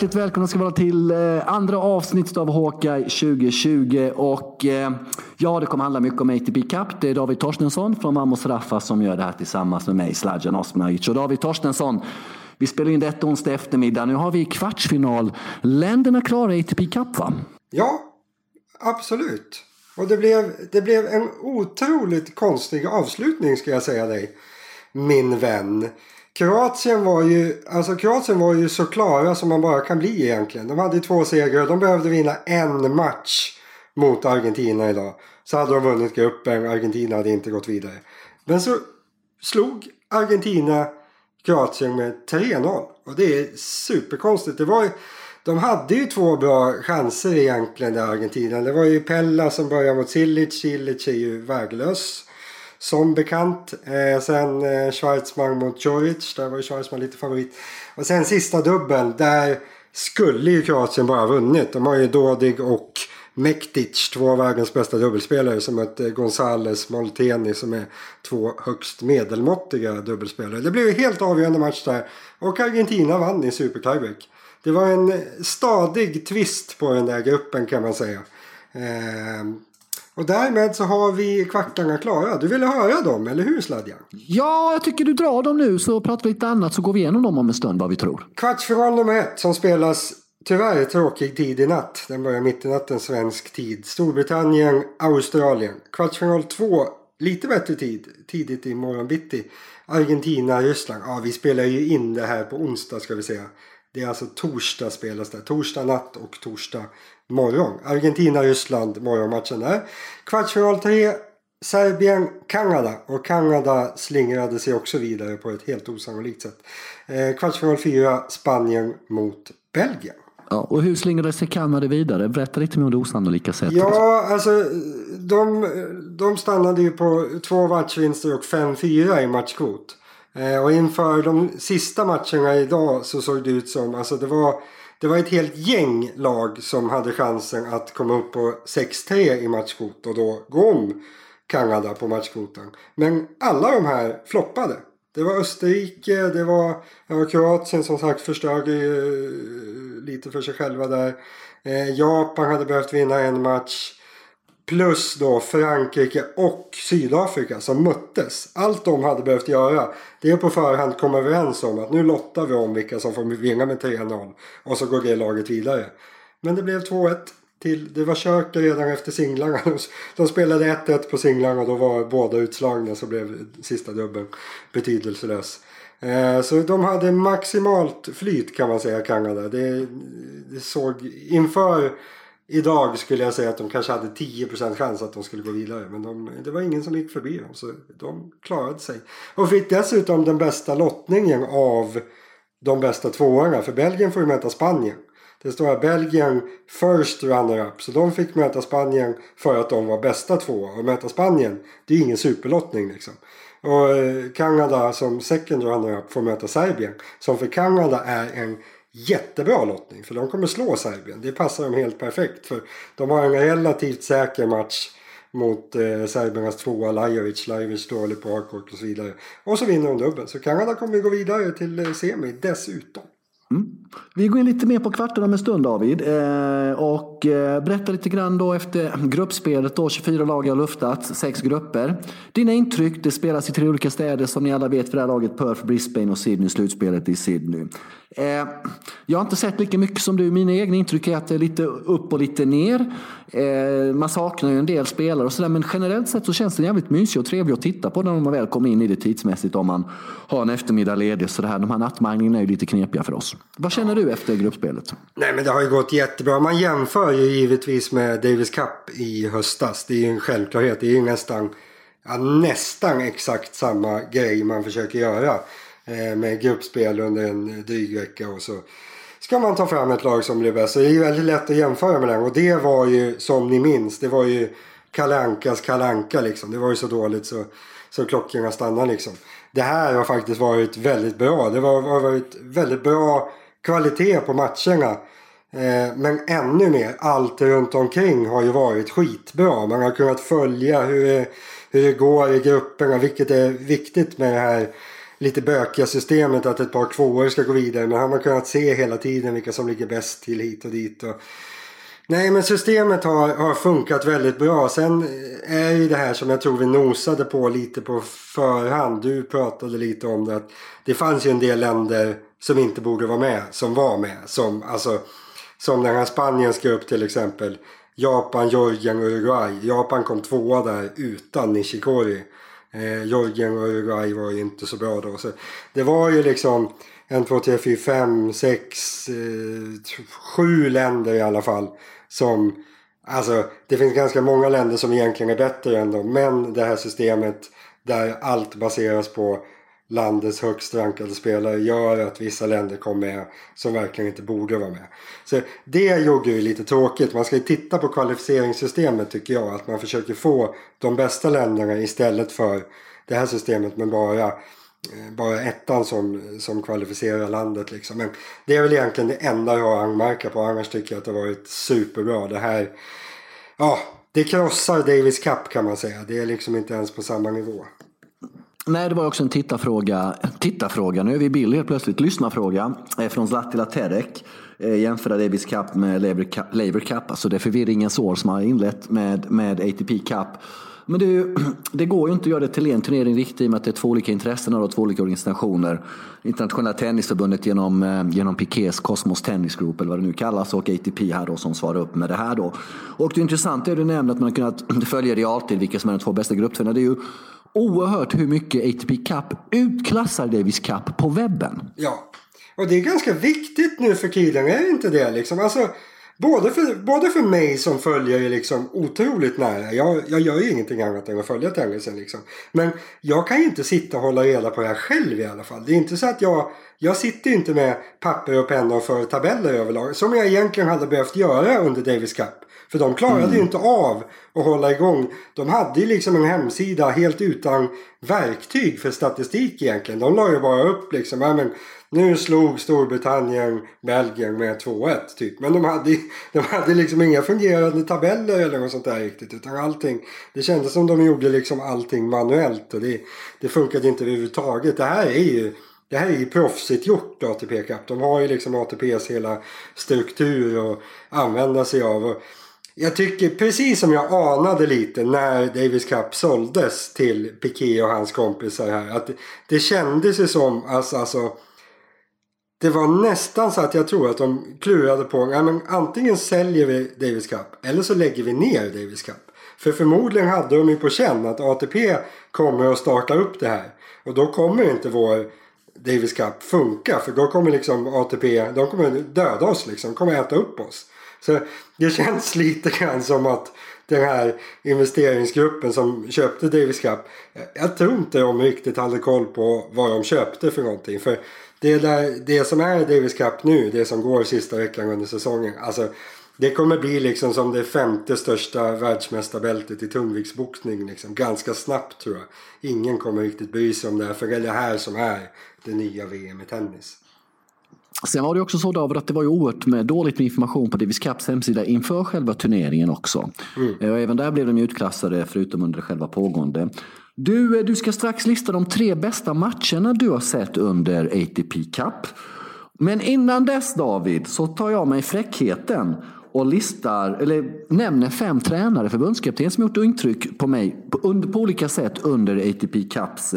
Hjärtligt välkomna ska vara till eh, andra avsnittet av Hawkeye 2020. Och eh, ja, det kommer handla mycket om ATP Cup. Det är David Torstensson från Mamos Raffa som gör det här tillsammans med mig, Sladjan Osmanagic. Och David Torstensson, vi spelar in detta onsdag eftermiddag. Nu har vi kvartsfinal. Länderna klarar ATP Cup va? Ja, absolut. Och det blev, det blev en otroligt konstig avslutning ska jag säga dig. Min vän. Kroatien var ju, alltså Kroatien var ju så klara som man bara kan bli egentligen. De hade två segrar. De behövde vinna en match mot Argentina idag. Så hade de vunnit gruppen. Argentina hade inte gått vidare. Men så slog Argentina Kroatien med 3-0. Och det är superkonstigt. Det var ju, de hade ju två bra chanser egentligen där Argentina. Det var ju Pella som började mot Silic. Silic är ju värdelös. Som bekant. Eh, sen eh, Schwarzman mot Djuric, Där var ju Schwarzman lite favorit. Och sen sista dubbeln. Där skulle ju Kroatien bara ha vunnit. De har ju Dodig och Mektic. Två av världens bästa dubbelspelare. Som mötte eh, Gonzales Molteni. Som är två högst medelmåttiga dubbelspelare. Det blev ju helt avgörande match där. Och Argentina vann i super tiebreak. Det var en stadig twist på den där gruppen kan man säga. Eh, och därmed så har vi kvartarna klara. Du ville höra dem, eller hur Sladjan? Ja, jag tycker du drar dem nu så pratar vi lite annat så går vi igenom dem om en stund vad vi tror. Kvartsfinal nummer ett som spelas tyvärr tråkig tid i natt. Den börjar mitt i natten svensk tid. Storbritannien, Australien. Kvartsfinal två, lite bättre tid. Tidigt i morgon bitti. Argentina, Ryssland. Ja, vi spelar ju in det här på onsdag ska vi säga. Det är alltså torsdag spelas det. Torsdag natt och torsdag morgon. Argentina-Ryssland morgonmatchen där. Kvartsfinal 3. Serbien, Kanada. Och Kanada slingrade sig också vidare på ett helt osannolikt sätt. Eh, kvartsfinal 4. Spanien mot Belgien. Ja, och hur slingrade sig Kanada vidare? Berätta lite mer om det osannolika sättet. Ja, alltså de, de stannade ju på två matchvinster och 5-4 i matchkvot. Eh, och inför de sista matcherna idag så såg det ut som, alltså det var det var ett helt gäng lag som hade chansen att komma upp på 6-3 i matchkvot och då gå om Kanada på matchkvoten. Men alla de här floppade. Det var Österrike, det var, Kroatien som sagt förstörde eh, lite för sig själva där. Eh, Japan hade behövt vinna en match. Plus då Frankrike och Sydafrika som möttes. Allt de hade behövt göra det är på förhand komma överens om att nu lottar vi om vilka som får vinna med 3-0. Och så går det laget vidare. Men det blev 2-1. Till, det var kört redan efter singlarna. De spelade 1-1 på singlarna och då var båda utslagna så blev sista dubbeln betydelselös. Eh, så de hade maximalt flyt kan man säga Kanada. Det, det såg inför Idag skulle jag säga att de kanske hade 10% chans att de skulle gå vidare. Men de, det var ingen som gick förbi dem. Så de klarade sig. Och fick dessutom den bästa lottningen av de bästa tvåorna. För Belgien får ju möta Spanien. Det står här Belgien first runner-up. Så de fick möta Spanien för att de var bästa två. Och möta Spanien, det är ingen superlottning liksom. Och eh, Kanada som second runner-up får möta Serbien. Som för Kanada är en jättebra lottning. För de kommer slå Serbien. Det passar dem helt perfekt. För de har en relativt säker match mot eh, serbernas tvåa Lajovic. Lajovic dålig på hardcourt och så vidare. Och så vinner de dubbeln. Så Kanada kommer gå vidare till eh, semi dessutom. Vi går in lite mer på kvarten om en stund David. Eh, och eh, berätta lite grann då efter gruppspelet. Då, 24 lag har luftat, sex grupper. Dina intryck, det spelas i tre olika städer som ni alla vet för det här laget. Perth, Brisbane och Sydney. Slutspelet i Sydney. Eh, jag har inte sett lika mycket som du. Mina egna intryck är att det är lite upp och lite ner. Eh, man saknar ju en del spelare och sådär. Men generellt sett så känns det jävligt mysig och trevlig att titta på när man väl kommer in i det tidsmässigt. Om man har en eftermiddag ledig. Så det här, de här nattmanglingarna är ju lite knepiga för oss. Vad känner du efter gruppspelet? Nej men det har ju gått jättebra. Man jämför ju givetvis med Davis Cup i höstas. Det är ju en självklarhet. Det är ju nästan, ja, nästan exakt samma grej man försöker göra. Eh, med gruppspel under en dryg vecka och så ska man ta fram ett lag som blir bäst. Så det är ju väldigt lätt att jämföra med den. Och det var ju som ni minns, det var ju Kalankas Kalanka liksom. Det var ju så dåligt så, så klockorna stannade liksom. Det här har faktiskt varit väldigt bra. Det har varit väldigt bra kvalitet på matcherna. Eh, men ännu mer, allt runt omkring har ju varit skitbra. Man har kunnat följa hur det, hur det går i grupperna, vilket är viktigt med det här lite bökiga systemet att ett par tvåor ska gå vidare. Men har man kunnat se hela tiden vilka som ligger bäst till hit och dit. Och... Nej men systemet har, har funkat väldigt bra. Sen är ju det här som jag tror vi nosade på lite på förhand. Du pratade lite om det. Att det fanns ju en del länder som inte borde vara med. Som var med. Som, alltså, som den här Spaniens grupp till exempel. Japan, Georgien och Uruguay. Japan kom tvåa där utan Nishikori. Eh, Georgien och Uruguay var ju inte så bra då. Så det var ju liksom en, två, tre, fyra, fem, sex, eh, sju länder i alla fall. Som, alltså det finns ganska många länder som egentligen är bättre än dem. Men det här systemet där allt baseras på landets högst rankade spelare gör att vissa länder kom med som verkligen inte borde vara med. Så det gjorde ju lite tråkigt. Man ska ju titta på kvalificeringssystemet tycker jag. Att man försöker få de bästa länderna istället för det här systemet med bara, eh, bara ettan som, som kvalificerar landet. Liksom. Men det är väl egentligen det enda jag har anmärka på. Annars tycker jag att det har varit superbra. Det här, ja, det krossar Davis Cup kan man säga. Det är liksom inte ens på samma nivå. Nej, det var också en tittarfråga. Tittarfråga, nu är vi i bild helt plötsligt. Lyssnarfråga eh, från Zlatila Terek. Eh, jämföra Davis Cup med Labour Cup. Alltså det är förvirringens år som har inlett med, med ATP Cup. Men det, det, går ju inte att göra det till en turnering riktigt i och med att det är två olika intressen och två olika organisationer. Internationella tennisförbundet genom, eh, genom Pikés Cosmos Tennis Group eller vad det nu kallas och ATP här då som svarar upp med det här då. Och det intressanta är det du nämnde att man har kunnat följa realtid vilka som är de två bästa gruppträna. Det är ju oerhört hur mycket ATP Cup utklassar Davis Cup på webben. Ja, och det är ganska viktigt nu för tiden, är det inte det? Liksom? Alltså, både, för, både för mig som följer liksom otroligt nära. Jag, jag gör ju ingenting annat än att följa tennisen. Liksom. Men jag kan ju inte sitta och hålla reda på det här själv i alla fall. Det är inte så att jag... Jag sitter inte med papper och penna och för tabeller överlag. Som jag egentligen hade behövt göra under Davis Cup. För de klarade mm. ju inte av att hålla igång. De hade ju liksom en hemsida helt utan verktyg för statistik egentligen. De la ju bara upp liksom, ja, men nu slog Storbritannien Belgien med 2-1 typ. Men de hade, de hade liksom inga fungerande tabeller eller något sånt där riktigt. Utan allting, det kändes som de gjorde liksom allting manuellt och det, det funkade inte överhuvudtaget. Det här är ju det här är ju proffsigt gjort ATP Cup. De har ju liksom ATPs hela struktur att använda sig av. Och jag tycker precis som jag anade lite när Davis Cup såldes till Piqué och hans kompisar här. Att det kändes ju som alltså, alltså det var nästan så att jag tror att de klurade på ja, men antingen säljer vi Davis Cup eller så lägger vi ner Davis Cup. För förmodligen hade de ju på känn att ATP kommer att starta upp det här. Och då kommer inte vår Davis Cup funka. För då kommer liksom ATP, de kommer döda oss liksom. kommer äta upp oss. Så det känns lite grann som att den här investeringsgruppen som köpte Davis Cup. Jag tror inte de riktigt hade koll på vad de köpte för någonting. För det, där, det som är Davis Cup nu, det som går sista veckan under säsongen. Alltså, det kommer bli liksom som det femte största världsmästarbältet i tungviktsboxning. Liksom, ganska snabbt tror jag. Ingen kommer riktigt bry sig om det här. För det är det här som är det nya VM i tennis. Sen var det också så David att det var ju oerhört med dåligt med information på Davis Cups hemsida inför själva turneringen också. Mm. Och även där blev de utklassade förutom under själva pågående. Du, eh, du ska strax lista de tre bästa matcherna du har sett under ATP Cup. Men innan dess David så tar jag mig fräckheten och listar, eller nämner fem tränare, förbundskapten som gjort intryck på mig på, under, på olika sätt under ATP Cups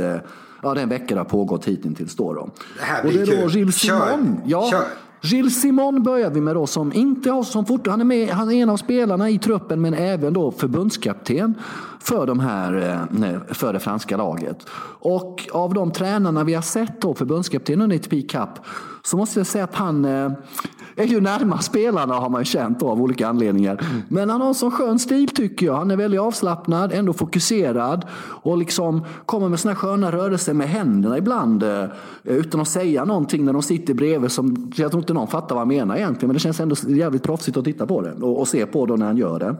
ja, den vecka det har pågått hittills. Då, då. Det här blir och det är då. Gilles Simon. Ja, Kör. Gilles Simon börjar vi med då som inte har som fort, han är med, han är en av spelarna i truppen men även då förbundskapten för, de här, eh, för det franska laget. Och av de tränarna vi har sett då förbundskapten under ATP Cup så måste jag säga att han eh, är ju närmast spelarna har man ju känt av olika anledningar. Men han har en sån skön stil tycker jag. Han är väldigt avslappnad, ändå fokuserad och liksom kommer med såna sköna rörelser med händerna ibland eh, utan att säga någonting när de sitter bredvid. Som, jag tror inte någon fattar vad han menar egentligen, men det känns ändå jävligt proffsigt att titta på det och, och se på det när han gör det.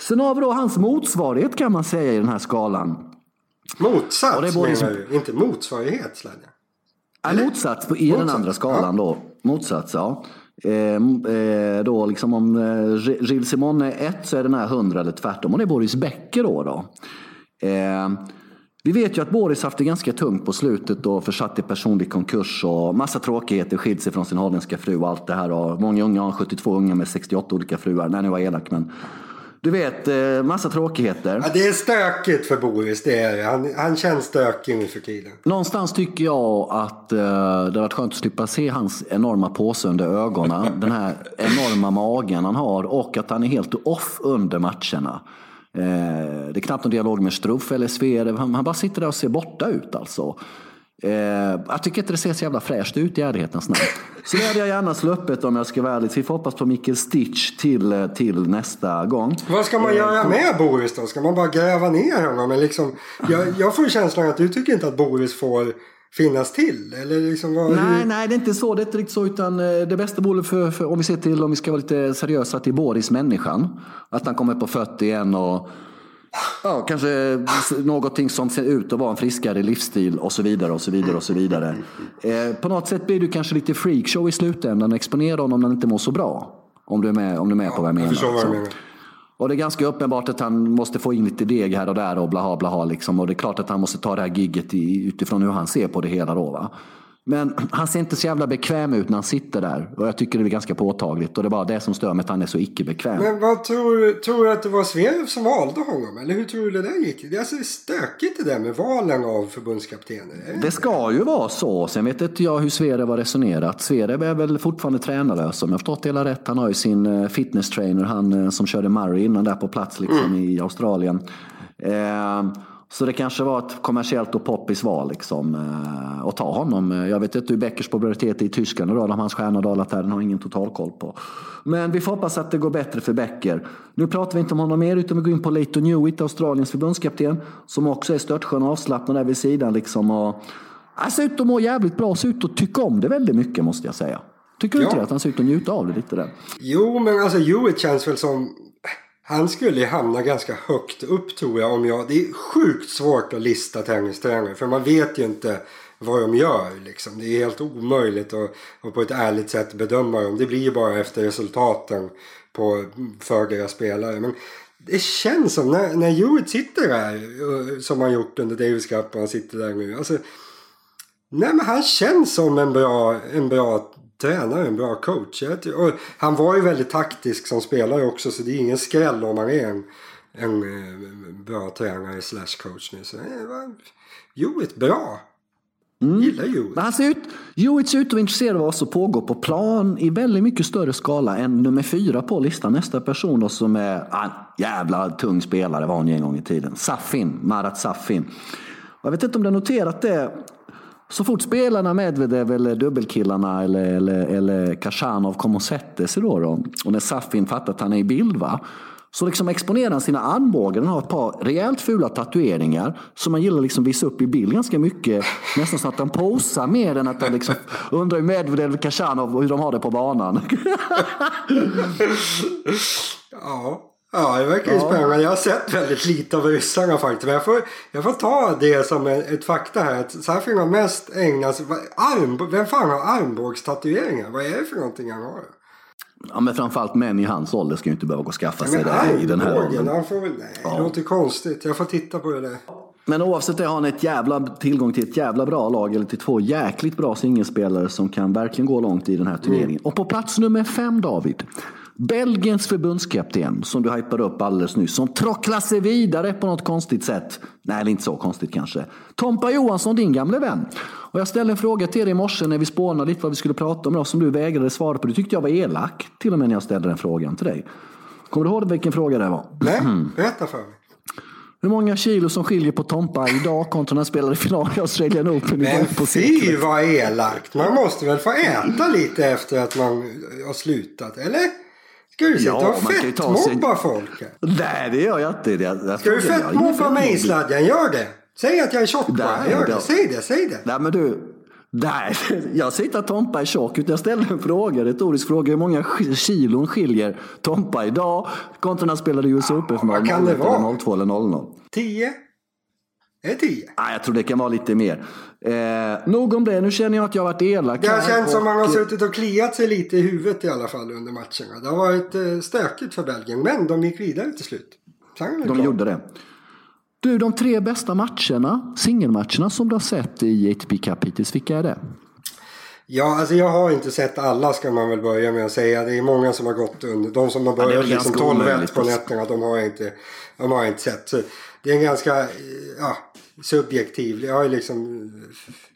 Sen har vi då hans motsvarighet kan man säga i den här skalan. Motsats det menar liksom... du? Inte motsvarighet Sladja? Nej, motsats i motsats. den andra skalan ja. då. Motsats, ja. Eh, eh, då liksom om eh, Gilles Simon är ett så är den här hundra eller tvärtom. Och det är Boris Becker då. då. Eh, Vi vet ju att Boris haft det ganska tungt på slutet och försatt i personlig konkurs och massa tråkigheter, skilt sig från sin holländska fru och allt det här. Och många unga har 72 unga med 68 olika fruar. Nej, nu var jag elak, men du vet, eh, massa tråkigheter. Ja, det är stökigt för Boris, det är det. Han, han känns stökig nu för tiden. Någonstans tycker jag att eh, det har varit skönt att slippa se hans enorma påse under ögonen. Den här enorma magen han har och att han är helt off under matcherna. Eh, det är knappt någon dialog med Struff eller Zverev. Han, han bara sitter där och ser borta ut alltså. Eh, jag tycker inte det ser så jävla fräscht ut i ärlighetens namn. Så det hade jag gärna sluppit om jag ska vara ärlig. Så vi får hoppas på Mikael Stitch till, eh, till nästa gång. Vad ska man göra med Boris då? Ska man bara gräva ner honom? Men liksom, jag, jag får känslan att du tycker inte att Boris får finnas till? Eller liksom vad, Nej, nej, det är inte så. Det är inte riktigt så. Utan eh, det bästa vore för, för, om vi ser till, om vi ska vara lite seriösa, till Boris människan. Att han kommer på fötter igen och ja, kanske någonting som ser ut att vara en friskare livsstil och så vidare och så vidare och så vidare. Eh, på något sätt blir du kanske lite freakshow i slutändan och exponera honom när han inte mår så bra. Om du är med, om du är med på vad jag menar. Jag förstår vad du Så. menar. Och det är ganska uppenbart att han måste få in lite deg här och där och blaha blaha liksom. Och det är klart att han måste ta det här gigget i, utifrån hur han ser på det hela då va. Men han ser inte så jävla bekväm ut när han sitter där. Och jag tycker det är ganska påtagligt. Och det är bara det som stör mig att han är så icke-bekväm. Men vad tror, tror du att det var Zverev som valde honom? Eller hur tror du det där gick? Det är alltså stökigt det där med valen av förbundskaptener. Det ska ju vara så. Sen vet inte jag hur Sverre har resonerat. Sverre är väl fortfarande tränarlös om jag har förstått det hela rätt. Han har ju sin eh, fitness trainer, han eh, som körde Murray innan där på plats liksom i Australien. Eh, så det kanske var ett kommersiellt och poppis val liksom, eh, att ta honom. Jag vet inte hur Beckers popularitet är i Tyskland och om hans stjärna dalat här, den har jag ingen totalkoll på. Men vi får hoppas att det går bättre för Becker. Nu pratar vi inte om honom mer utan vi går in på Leighton Hewitt, Australiens förbundskapten, som också är störtskön och avslappnad där vid sidan. Liksom, och, han ser ut att må jävligt bra, ser ut att tycka om det väldigt mycket måste jag säga. Tycker du inte Ja. det? Att han ser ut att njuta av det lite där? Jo, men alltså Hewitt känns väl som... Han skulle hamna ganska högt upp tror jag. Om jag det är sjukt svårt att lista tennistränare. För man vet ju inte vad de gör. Liksom. Det är helt omöjligt att, att på ett ärligt sätt bedöma dem. Det blir ju bara efter resultaten på, för deras spelare. Men det känns som när, när Hewitt sitter där. Eh, som han gjort under Davis Cup och han sitter där nu. Alltså, Nej men han känns som en bra, en bra tränare, en bra coach. Och han var ju väldigt taktisk som spelare också så det är ingen skräll om han är en, en eh, bra tränare slash coach nu. Så Hewitt bra. Gillar Hewitt. Han ser ut, Hewitt ser ut att intresserad av vad som pågår på plan i väldigt mycket större skala än nummer fyra på listan. Nästa person då som är ah, en jävla tung spelare var hon ju en gång i tiden. Safin, Marat Safin. Jag vet inte om du har noterat det. Så fort spelarna Medvedev eller dubbelkillarna eller, eller, eller Kashanov kom och sätter sig då, då och när Safin fattar att han är i bild va. Så liksom exponerar han sina armbågar. Han har ett par rejält fula tatueringar som man gillar liksom visa upp i bild ganska mycket. Nästan så att han posar mer än att han liksom undrar hur Medvedev och Kashanov hur de har det på banan. Ja. Ja, det verkar ju spännande. Jag har sett väldigt lite av ryssarna faktiskt. Men jag får, jag får ta det som ett, ett fakta här. Att Safin har mest ägnat sig... Arm, vem fan har armbågstatueringar? Vad är det för någonting han har? Ja, men framförallt män i hans ålder ska ju inte behöva gå och skaffa sig Men det i den här åldern. han får väl... Nej, det låter konstigt. Jag får titta på det där. Men oavsett det har han ett jävla tillgång till ett jävla bra lag eller till två jäkligt bra singelspelare som kan verkligen gå långt i den här turneringen. Och på plats nummer fem David. Belgiens förbundskapten som du hypade upp alldeles nyss. Som trocklar sig vidare på något konstigt sätt. Nej, eller inte så konstigt kanske. Tompa Johansson, din gamle vän. Och jag ställde en fråga till dig i morse när vi spånade lite vad vi skulle prata om. Då, som du vägrade svara på. Du tyckte jag var elak. Till och med när jag ställde den frågan till dig. Kommer du ihåg vilken fråga det var? Nej, berätta för mig. Hur många kilo som skiljer på Tompa idag kontra när han spelade final i Australian Open i Men början på fy vad elakt. Man måste väl få äta lite efter att man har slutat, eller? Ska du sitta Ja, och ta sig- fettmobba folk? Nej, det gör jag inte. Jag, jag Ska du fettmobba mig fettmobbning. sladden? Gör det! Säg att jag är tjock bara. Gör det. Säg det, säg det. Nej, men du. Nej, jag säger inte att Tompa är tjock. Utan jag ställde en fråga, retorisk fråga. Hur många kilon skiljer Tompa idag kontra när han spelade i US Open-final? vad kan det 01 eller vara? 02 eller 00? Tio? Är det tio? Nej, jag tror det kan vara lite mer. Eh, nog om det. Nu känner jag att jag har varit elak. Det har känts som och- man har suttit och kliat sig lite i huvudet i alla fall under matcherna. Det har varit eh, stökigt för Belgien, men de gick vidare till slut. De klart. gjorde det. Du, de tre bästa matcherna, singelmatcherna som du har sett i ATP Cup hittills, vilka är det? Ja, alltså jag har inte sett alla ska man väl börja med att säga. Det är många som har gått under. De som har börjat ja, liksom 12 på nätterna, de har jag inte, de har jag inte sett. Så det är en ganska ja, subjektiv. Jag har liksom,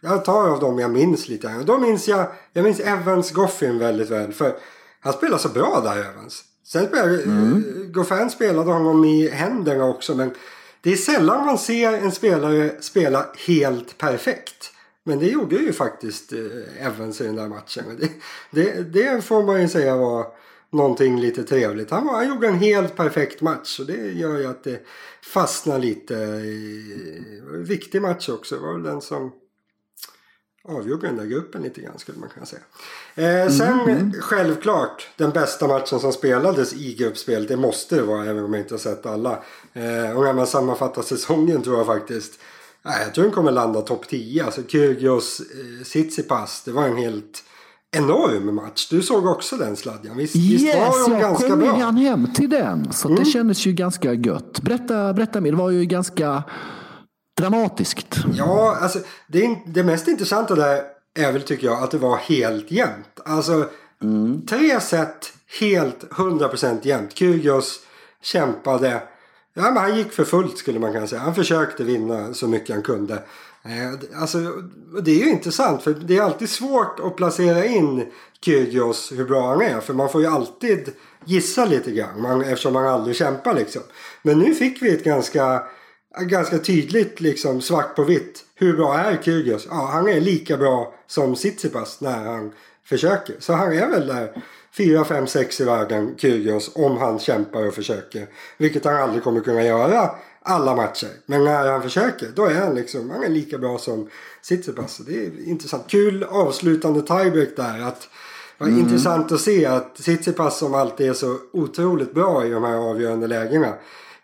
jag tar av dem jag minns lite. Då minns jag, jag minns Evans Goffin väldigt väl. För han spelar så bra där Evans. Sen spelade, mm. Goffin spelade honom i händerna också. Men det är sällan man ser en spelare spela helt perfekt. Men det gjorde ju faktiskt eh, Evans i den där matchen. Det, det, det, får man ju säga var någonting lite trevligt. Han, var, han gjorde en helt perfekt match och det gör ju att det fastnar lite. I, viktig match också. Det var väl den som avgjorde den där gruppen lite grann skulle man kunna säga. Eh, sen mm. självklart den bästa matchen som spelades i gruppspelet. Det måste det vara även om jag inte har sett alla. Eh, och när man sammanfattar säsongen tror jag faktiskt Nej, jag tror den kommer landa topp 10. Alltså Kyrgios eh, Tsitsipas, det var en helt enorm match. Du såg också den sladjan. Visst, yes, visst var de ganska bra? jag kom hem till den. Så mm. det kändes ju ganska gött. Berätta, berätta mer. Det var ju ganska dramatiskt. Ja, alltså det, det mest intressanta där är väl tycker jag att det var helt jämnt. Alltså mm. tre set helt 100% jämnt. Kyrgios kämpade. Ja, men han gick för fullt skulle man kunna säga. Han försökte vinna så mycket han kunde. Alltså, det är ju intressant för det är alltid svårt att placera in Kyrgios hur bra han är. För man får ju alltid gissa lite grann man, eftersom man aldrig kämpar liksom. Men nu fick vi ett ganska, ganska tydligt liksom svart på vitt. Hur bra är Kyrgios? Ja, han är lika bra som Tsitsipas när han försöker. Så han är väl där 4, 5, 6 i världen, Kyrgios, om han kämpar och försöker. Vilket han aldrig kommer kunna göra alla matcher. Men när han försöker, då är han liksom, han är lika bra som Tsitsipas. Det är intressant. Kul avslutande tiebreak där. Att, var mm. intressant att se att Tsitsipas som alltid är så otroligt bra i de här avgörande lägena.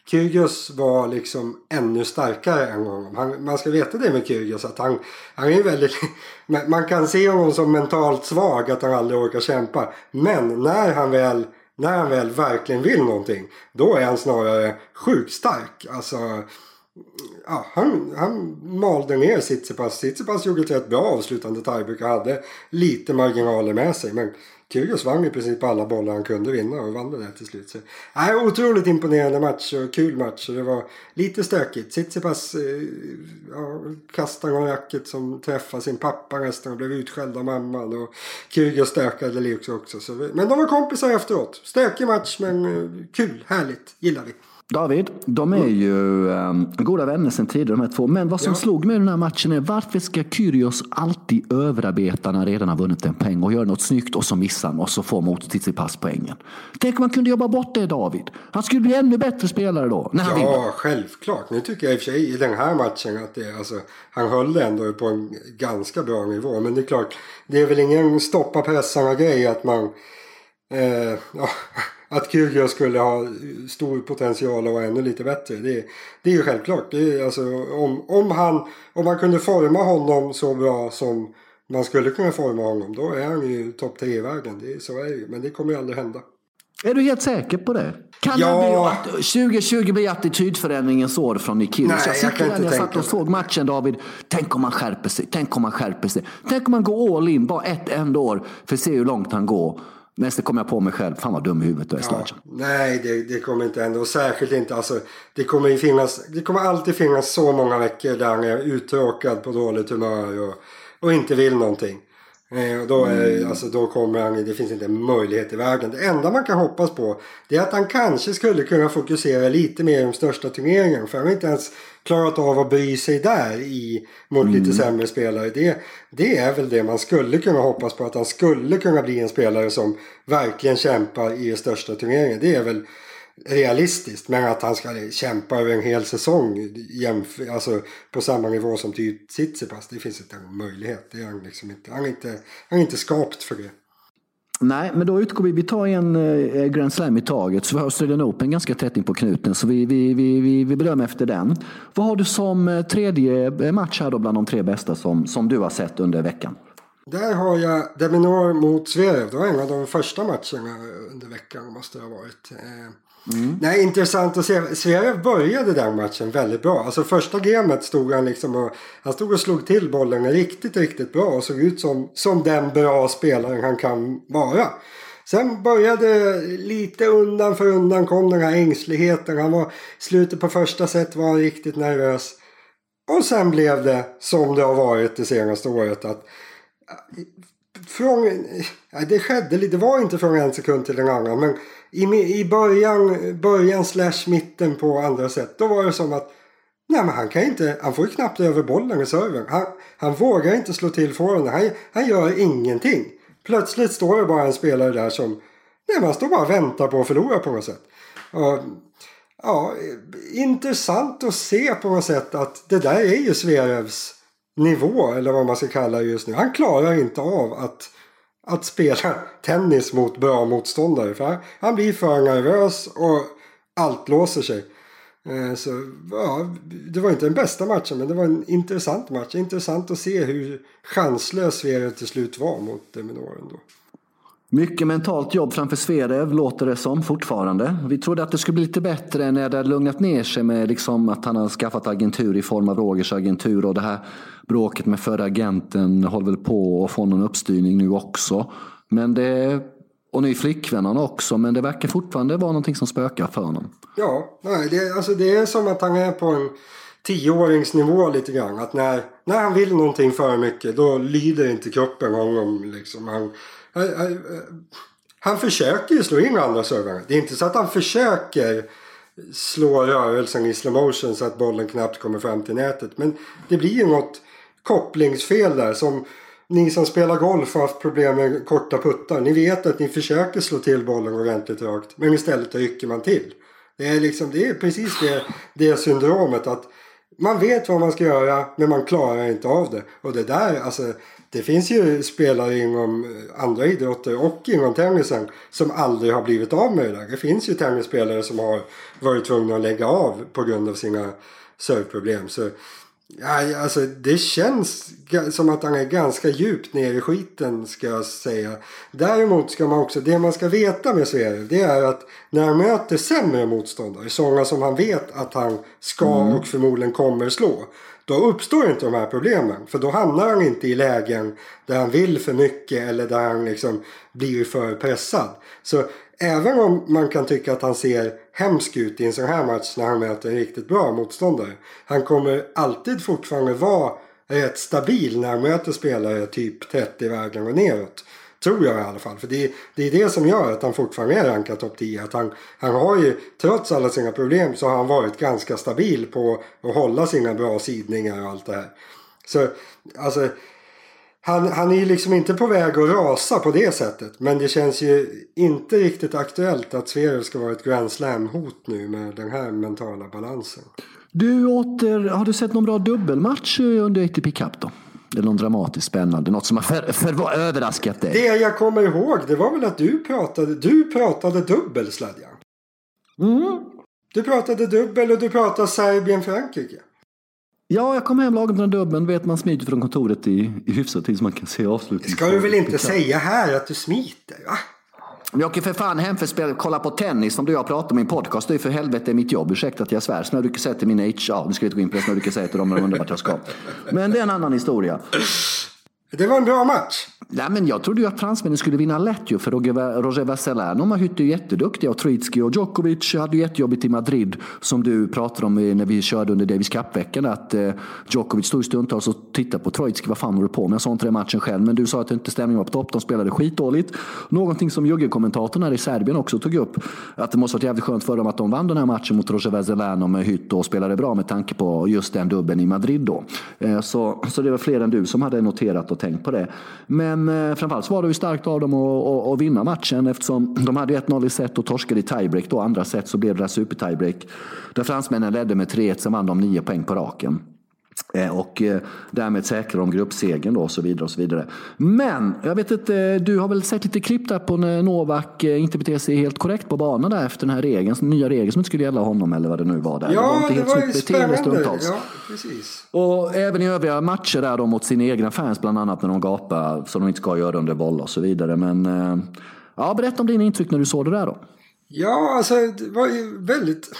Kyrgios var liksom ännu starkare än honom. Han, man ska veta det med Kyrgios att han, han är väldigt... Man kan se honom som mentalt svag, att han aldrig orkar kämpa. Men när han väl, när han väl verkligen vill någonting, då är han snarare sjukt stark. Alltså, ja, han, han malde ner Tsitsipas. Tsitsipas gjorde ett rätt bra avslutande tiebreak och hade lite marginaler med sig. Men Kyrgios vann i princip alla bollar han kunde vinna och vann det där till slut. Så, nej, otroligt imponerande match och kul match. Och det var lite stökigt. Tsitsipas eh, ja, kastade någon racket som träffade sin pappa nästan och blev utskälld av mamman. Och Kyrgios stökade Leuks också. Så, men de var kompisar efteråt. Stökig match men eh, kul, härligt, gillar vi. David, de är ju um, goda vänner sedan tidigare de här två. Men vad som ja. slog mig i den här matchen är varför ska Kyrgios alltid överarbeta när redan har vunnit en poäng och göra något snyggt och så missar han och så får mot Tsitsipas poängen. Tänk om man kunde jobba bort det David. Han skulle bli ännu bättre spelare då. När han ja, vinner. självklart. Nu tycker jag i och för sig i den här matchen att det, alltså, han höll ändå på en ganska bra nivå. Men det är klart, det är väl ingen stoppa pressarna grej att man eh, ja, att Kyrgios skulle ha stor potential och vara ännu lite bättre. Det, det är ju självklart. Det är, alltså, om, om, han, om man kunde forma honom så bra som man skulle kunna forma honom då är han ju topp tre i världen. Det, så är det ju. Men det kommer ju aldrig hända. Är du helt säker på det? Kan ja. det bli, 2020 blir attitydförändringens år från Nikiros? Nej, jag jag, jag satt och såg matchen David. Tänk om han skärper sig. Tänk om han skärper sig. Tänk om han går all in bara ett enda år för att se hur långt han går. Men så kom jag på mig själv, fan vad dum i huvudet du är ja, Nej, det, det, kommer inte hända. Och särskilt inte, alltså, det kommer ju finnas, det kommer alltid finnas så många veckor där han är uttråkad på dåligt humör och, och inte vill någonting. Eh, och då, är, mm. alltså, då kommer han, det finns inte en möjlighet i världen. Det enda man kan hoppas på det är att han kanske skulle kunna fokusera lite mer i de största turneringarna. För han har inte ens klarat av att bry sig där i, mot mm. lite sämre spelare. Det, det är väl det man skulle kunna hoppas på. Att han skulle kunna bli en spelare som verkligen kämpar i de största turneringarna. Det är väl realistiskt. Men att han ska kämpa över en hel säsong alltså på samma nivå som typ Tsitsipas. Det finns inte en möjlighet. Det är han, liksom inte, han, är inte, han är inte skapt för det. Nej, men då utgår vi. Vi tar en eh, Grand Slam i taget. Så vi har Australian Open ganska tätt in på knuten. Så vi, vi, vi, vi, vi bedömer efter den. Vad har du som eh, tredje eh, match här då bland de tre bästa som, som du har sett under veckan? Där har jag Deminor mot Zverev. Det var en av de första matcherna under veckan måste det ha varit. Mm. Nej, intressant att se. Sverige började den matchen väldigt bra. Alltså första gamet stod han liksom och, han stod och slog till bollen riktigt, riktigt bra och såg ut som, som den bra spelaren han kan vara. Sen började lite undan för undan kom den här ängsligheten. Han var slutet på första set var han riktigt nervös. Och sen blev det som det har varit det senaste året. att eh, från, eh, det skedde lite, det var inte från en sekund till en annan. Men i, i början, början slash mitten på andra sätt. Då var det som att Nej men han kan inte, han får ju knappt över bollen i serven. Han, han vågar inte slå till forehanden. Han, han gör ingenting. Plötsligt står det bara en spelare där som, nej man står bara och väntar på att förlora på något sätt. Och, ja, intressant att se på något sätt att det där är ju Sverevs nivå eller vad man ska kalla det just nu. Han klarar inte av att, att spela tennis mot bra motståndare. För han, han blir för nervös och allt låser sig. Eh, så ja, det var inte den bästa matchen men det var en intressant match. Intressant att se hur chanslös Sverige till slut var mot Deminoren då. Mycket mentalt jobb framför Sverev låter det som fortfarande. Vi trodde att det skulle bli lite bättre när det hade lugnat ner sig med liksom att han har skaffat agentur i form av Rogers agentur och det här bråket med förra agenten håller väl på att få någon uppstyrning nu också. Men det, och ny flickvän han också, men det verkar fortfarande vara någonting som spökar för honom. Ja, nej, det, alltså det är som att han är på en tioåringsnivå lite grann. Att när, när han vill någonting för mycket då lyder inte kroppen honom. Liksom. Han, han, han, han försöker ju slå in andra servrarna. Det är inte så att han försöker slå rörelsen i slow motion så att bollen knappt kommer fram till nätet. Men det blir ju något kopplingsfel där som ni som spelar golf har haft problem med korta puttar. Ni vet att ni försöker slå till bollen ordentligt rakt men istället rycker man till. Det är, liksom, det är precis det, det syndromet att man vet vad man ska göra men man klarar inte av det. Och det där, alltså det finns ju spelare inom andra idrotter och inom tennisen som aldrig har blivit av med det där. Det finns ju tennisspelare som har varit tvungna att lägga av på grund av sina serveproblem. Så Ja, alltså det känns som att han är ganska djupt ner i skiten ska jag säga. Däremot ska man också, det man ska veta med Sverige det är att när han möter sämre motståndare, sådana som han vet att han ska mm. och förmodligen kommer slå. Då uppstår inte de här problemen. För då hamnar han inte i lägen där han vill för mycket eller där han liksom blir för pressad. Så även om man kan tycka att han ser hemsk ut i en sån här match när han möter en riktigt bra motståndare. Han kommer alltid fortfarande vara rätt stabil när han möter spelare typ 30 vägen och neråt. Tror jag i alla fall. För det, det är det som gör att han fortfarande är rankad topp 10. Att han, han har ju, trots alla sina problem, så har han varit ganska stabil på att hålla sina bra sidningar och allt det här. Så alltså han, han är ju liksom inte på väg att rasa på det sättet. Men det känns ju inte riktigt aktuellt att Zverev ska vara ett Grand Slam-hot nu med den här mentala balansen. Du åter, har du sett någon bra dubbelmatch under ATP Cup då? Eller någon dramatiskt spännande? Något som har för, för, överraskat dig? Det jag kommer ihåg det var väl att du pratade, du pratade dubbel Sladjan. Mm. Du pratade dubbel och du pratade Serbien-Frankrike. Ja, jag kom hem lagom den dubben. Vet man smiter från kontoret i, i hyfsad tid så man kan se avslutningen. Ska du väl inte säga här att du smiter? Va? Jag åker för fan hem för att spela, kolla på tennis som du och jag pratar om i min podcast. Det är för helvete mitt jobb. Ursäkta att jag svär. Snö du kan säga till min HR. Ja, nu ska vi inte gå in på det. Snö du kan säga till dem när de undrar vart jag ska. Men det är en annan historia. Det var en bra match. Nej, men jag trodde ju att fransmännen skulle vinna lätt ju, för Roger Vasselano var är ju jätteduktiga och Troitski och Djokovic hade ju jättejobbigt i Madrid som du pratade om eh, när vi körde under Davis Cup-veckan att eh, Djokovic stod stundtals och tittade på Troitski. vad fan håller du på med? Jag sa inte det matchen själv, men du sa att inte stämningen var på topp, de spelade skitdåligt. Någonting som Jugge-kommentatorn här i Serbien också tog upp, att det måste varit jävligt skönt för dem att de vann den här matchen mot Roger Vasselano med Hytt och spelade bra med tanke på just den dubben i Madrid då. Eh, så, så det var fler än du som hade noterat och tänkt på det. Men eh, framförallt var det ju starkt av dem att, att, att vinna matchen eftersom de hade 1-0 i set och torskade i tiebreak. Då andra set så blev det super tiebreak. Där fransmännen ledde med 3-1, sen vann de 9 poäng på raken. Eh, och eh, därmed säkrar de gruppsegern då och så vidare. och så vidare. Men jag vet inte, du har väl sett lite klipp där på när Novak eh, inte beter sig helt korrekt på banan där efter den här regeln, nya regeln som inte skulle gälla honom eller vad det nu var. Där. Ja, det var inte helt det var ju spännande. Ja, precis. Och även i övriga matcher där då mot sina egna fans bland annat när de gapar som de inte ska göra under boll och så vidare. Men ja, berätta om dina intryck när du såg det där då. Ja, alltså det var ju väldigt...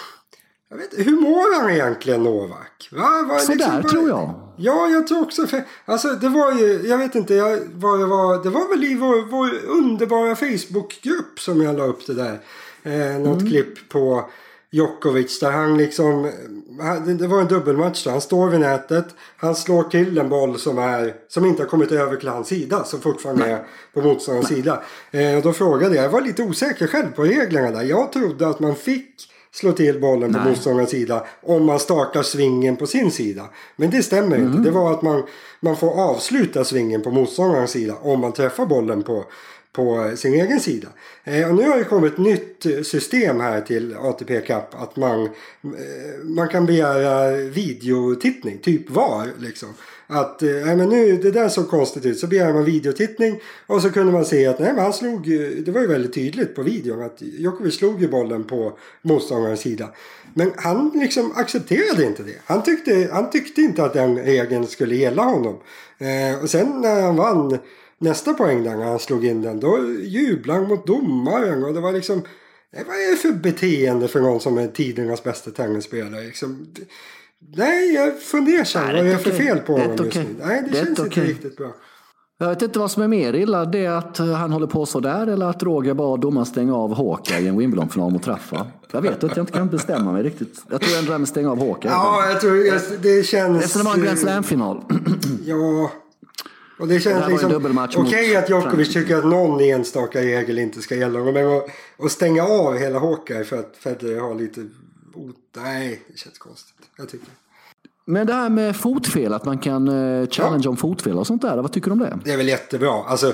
Jag vet Hur mår han egentligen Novak? Va? Var Sådär liksom, tror jag. Ja, jag tror också. För, alltså det var ju, jag vet inte jag, vad det var. Det var väl i vår, vår underbara Facebookgrupp som jag la upp det där. Eh, något mm. klipp på Djokovic där han liksom... Det var en dubbelmatch då. Han står vid nätet. Han slår till en boll som, är, som inte har kommit över till hans sida. Som fortfarande är på motståndarens sida. Eh, då frågade jag. Jag var lite osäker själv på reglerna där. Jag trodde att man fick slå till bollen på motståndarens sida om man startar svingen på sin sida. Men det stämmer mm. inte. Det var att man, man får avsluta svingen på motståndarens sida om man träffar bollen på, på sin egen sida. Eh, och nu har det kommit ett nytt system här till ATP Cup. Att man, eh, man kan begära videotittning, typ VAR. Liksom. Att eh, men nu, det där såg konstigt ut. Så begär man videotittning och så kunde man se att nej, men han slog, det var ju väldigt tydligt på videon att Djokovic slog ju bollen på motståndarens sida. Men han liksom accepterade inte det. Han tyckte, han tyckte inte att den regeln skulle gälla honom. Eh, och sen när han vann nästa poäng där när han slog in den då jublade han mot domaren och det var liksom eh, vad är det för beteende för någon som är tidernas bästa tennisspelare? Liksom, Nej, jag funderar vad är det för fel på honom just nu? Nej, det, det känns inte riktigt bra. Jag vet inte vad som är mer illa, det är att han håller på så där eller att Roger bad domaren stänga av Håka i en Wimbledon-final mot Raffa. Jag vet att jag inte kan bestämma mig riktigt. Jag tror det här med stänga av Håka. Ja, jag tror det känns... Eftersom det var en Grand Slam-final. Ja, och det känns det liksom... Okej okay att Djokovic tycker att någon enstaka regel inte ska gälla. Men att, att stänga av hela Håka för att Federer har lite... Nej, det känns konstigt. Jag tycker men det här med fotfel, att man kan uh, challenge ja. om fotfel och sånt där. Vad tycker du om det? Det är väl jättebra. Alltså,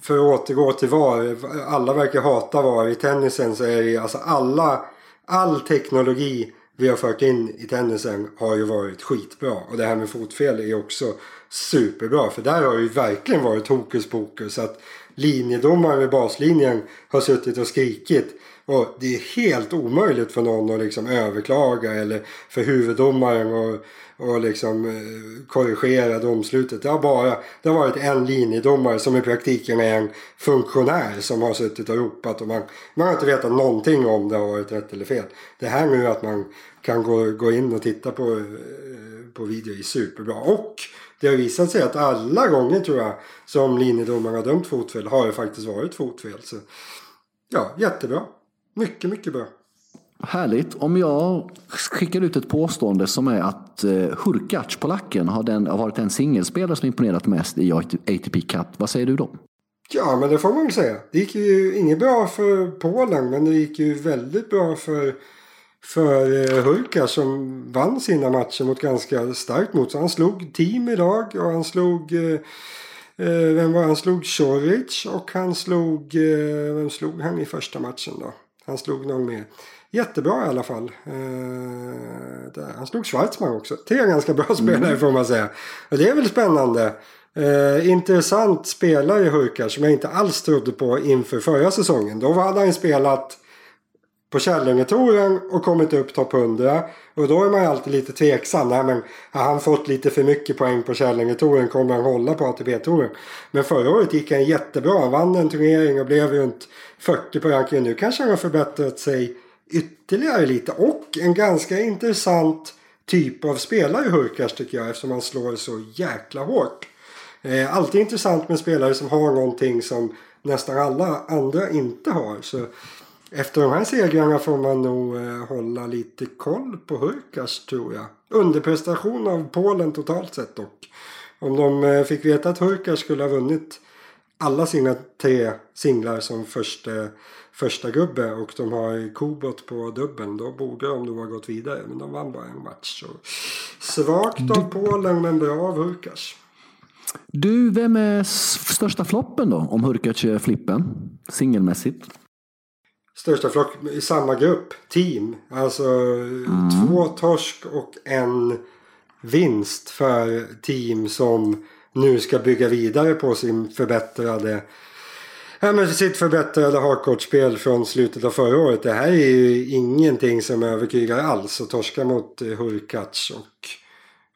för att återgå till VAR. Alla verkar hata VAR. I tennisen så är det alltså alla, all teknologi vi har fört in i tennisen har ju varit skitbra. Och det här med fotfel är också superbra. För där har det ju verkligen varit hokus pokus. Att linjedomaren vid baslinjen har suttit och skrikit. Och det är helt omöjligt för någon att liksom överklaga eller för huvuddomaren att och liksom eh, korrigera domslutet. Det har bara det har varit en linjedomare som i praktiken är en funktionär som har suttit och ropat och man, man har inte vetat någonting om det har varit rätt eller fel. Det här nu att man kan gå, gå in och titta på, eh, på video är superbra. Och det har visat sig att alla gånger tror jag som linjedomaren har dömt fotfel har det faktiskt varit fotfel. Så ja, jättebra. Mycket, mycket bra. Härligt. Om jag skickar ut ett påstående som är att eh, Hurkacz, polacken, har, den, har varit den singelspelare som imponerat mest i ATP Cup. Vad säger du då? Ja, men det får man väl säga. Det gick ju inget bra för Polen, men det gick ju väldigt bra för, för eh, Hurkacz som vann sina matcher mot ganska starkt motstånd. Han slog team idag och han slog eh, vem var han slog? Choric och han slog, vem slog han i första matchen då? Han slog någon mer. Jättebra i alla fall. Eh, han slog Schwarzman också. Tre ganska bra spelare mm. får man säga. Och det är väl spännande. Eh, intressant spelare Hurkar som jag inte alls trodde på inför förra säsongen. Då hade han spelat på Kärlängetouren och kommit upp topp 100. Och då är man ju alltid lite tveksam. Nej, men har han fått lite för mycket poäng på Kärlängetouren? Kommer han hålla på ATP-touren? Men förra året gick han jättebra. Han vann en turnering och blev runt 40 på rankingen. Nu kanske han har förbättrat sig ytterligare lite. Och en ganska intressant typ av spelare Hurkars tycker jag eftersom han slår så jäkla hårt. Eh, alltid intressant med spelare som har någonting som nästan alla andra inte har. Så efter de här segrarna får man nog eh, hålla lite koll på Hurkars tror jag. Underprestation av Polen totalt sett dock. Om de eh, fick veta att Hurkars skulle ha vunnit alla sina tre singlar som första, första gubbe och de har Kobot på dubben då borde de nog ha gått vidare men de vann bara en match. Så svagt av Polen men bra av Hurkars. Du, vem är största floppen då om Hurkacz är flippen singelmässigt? Största flopp i samma grupp, team. Alltså mm. två torsk och en vinst för team som nu ska bygga vidare på sin förbättrade Ja, men sitt förbättrade hardcourt-spel från slutet av förra året. Det här är ju ingenting som övertygar alls. Att torska mot eh, Hurkacz och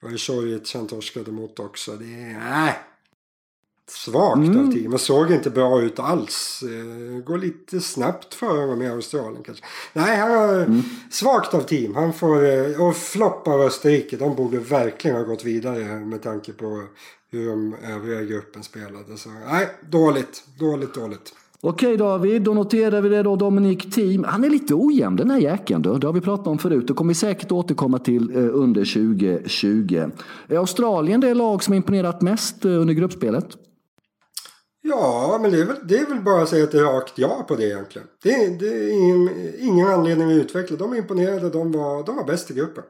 var det han torskade mot också. Det är... Nej. svagt mm. av team och såg inte bra ut alls. Eh, går lite snabbt för honom i Australien kanske. Nej, han har mm. svagt av team. Han får, eh, och flopp av Österrike. De borde verkligen ha gått vidare med tanke på hur de övriga gruppen spelade. Så nej, dåligt, dåligt, dåligt. Okej David, då noterar vi det då. Dominic Team. Han är lite ojämn den här jäkeln. Då. Det har vi pratat om förut. Det kommer vi säkert återkomma till eh, under 2020. Är Australien det lag som imponerat mest eh, under gruppspelet? Ja, men det är, väl, det är väl bara att säga ett rakt ja på det egentligen. Det, det är ingen, ingen anledning att utveckla. De imponerade. De var, de var bäst i gruppen.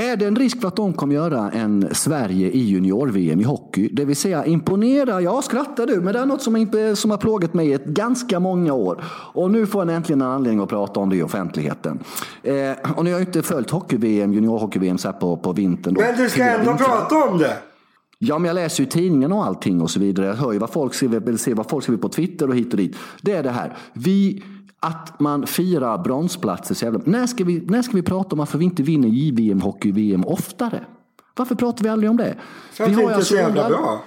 Är det en risk för att de kommer göra en Sverige i junior-VM i hockey? Det vill säga imponera, ja skrattar du, men det är något som, som har plågat mig i ett ganska många år. Och nu får jag äntligen en anledning att prata om det i offentligheten. Eh, och ni har ju inte följt hockey-VM, junior-hockey-VM så här på, på vintern. Då. Men du ska ändå prata om det! Ja, men jag läser ju tidningen och allting och så vidare. Jag hör ju vad folk skriver, ser vad folk skriver på Twitter och hit och dit. Det är det här. Vi att man firar bronsplatser så jävla... När ska, vi, när ska vi prata om varför vi inte vinner JVM, hockey-VM oftare? Varför pratar vi aldrig om det? För att vi, vi inte är så jävla bra.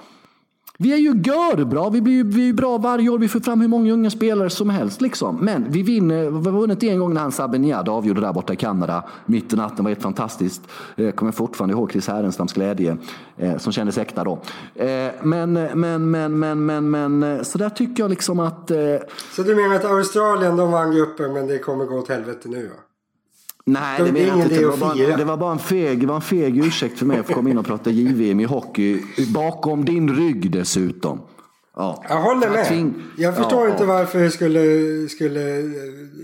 Vi är ju görbra. Vi blir, vi är bra varje år. Vi får fram hur många unga spelare som helst. Liksom. Men vi vinner. Vi har vunnit en gång när han Sabiniad avgjorde där borta i Kanada. Mitt i natten var helt fantastiskt. Eh, jag kommer fortfarande ihåg Chris Härenstams glädje. Eh, som kändes äkta då. Eh, men, men, men, men, men, men. Så där tycker jag liksom att... Så du menar att Australien de vann gruppen men det kommer gå åt helvete nu? Va? Nej, det, menar jag inte. Det var, bara, det var bara en feg, det var en feg ursäkt för mig att få komma in och prata JVM i hockey bakom din rygg dessutom. Ja. Jag håller med. Jag förstår ja, inte varför det skulle, skulle...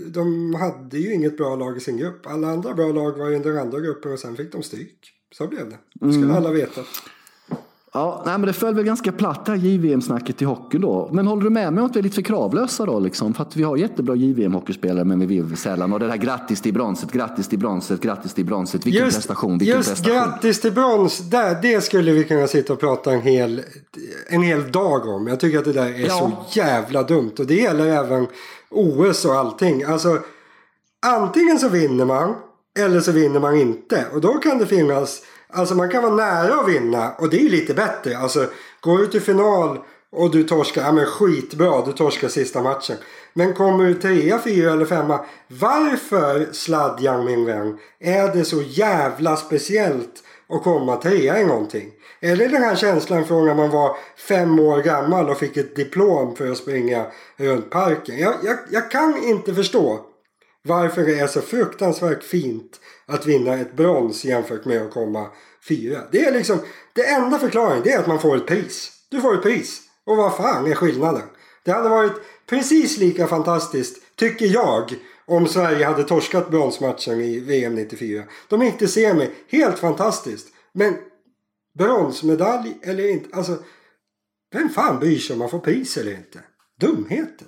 De hade ju inget bra lag i sin grupp. Alla andra bra lag var i den andra gruppen och sen fick de stryk. Så blev det. Det skulle mm. alla veta. Ja, nej, men det föll väl ganska platt det här JVM-snacket i hockey då. Men håller du med mig om att vi är lite för kravlösa då? Liksom? För att vi har jättebra JVM-hockeyspelare men vi vill sällan. Och det här grattis till bronset, grattis till bronset, grattis till bronset. Vilken just, prestation, vilken just prestation. grattis till brons, där, det skulle vi kunna sitta och prata en hel, en hel dag om. Jag tycker att det där är ja. så jävla dumt. Och det gäller även OS och allting. Alltså, antingen så vinner man eller så vinner man inte. Och då kan det finnas Alltså man kan vara nära att vinna och det är ju lite bättre. Alltså går du till final och du torskar, ja men skitbra, du torskar sista matchen. Men kommer du trea, fyra eller femma. Varför sladdjan min vän är det så jävla speciellt att komma trea i någonting? Är det den här känslan från när man var fem år gammal och fick ett diplom för att springa runt parken? Jag, jag, jag kan inte förstå varför det är så fruktansvärt fint att vinna ett brons jämfört med att komma fyra. Det är liksom, det enda förklaringen det är att man får ett pris. Du får ett pris. Och vad fan är skillnaden? Det hade varit precis lika fantastiskt, tycker jag, om Sverige hade torskat bronsmatchen i VM 94. De gick till semi, helt fantastiskt. Men bronsmedalj eller inte, alltså vem fan bryr sig om man får pris eller inte? Dumheter.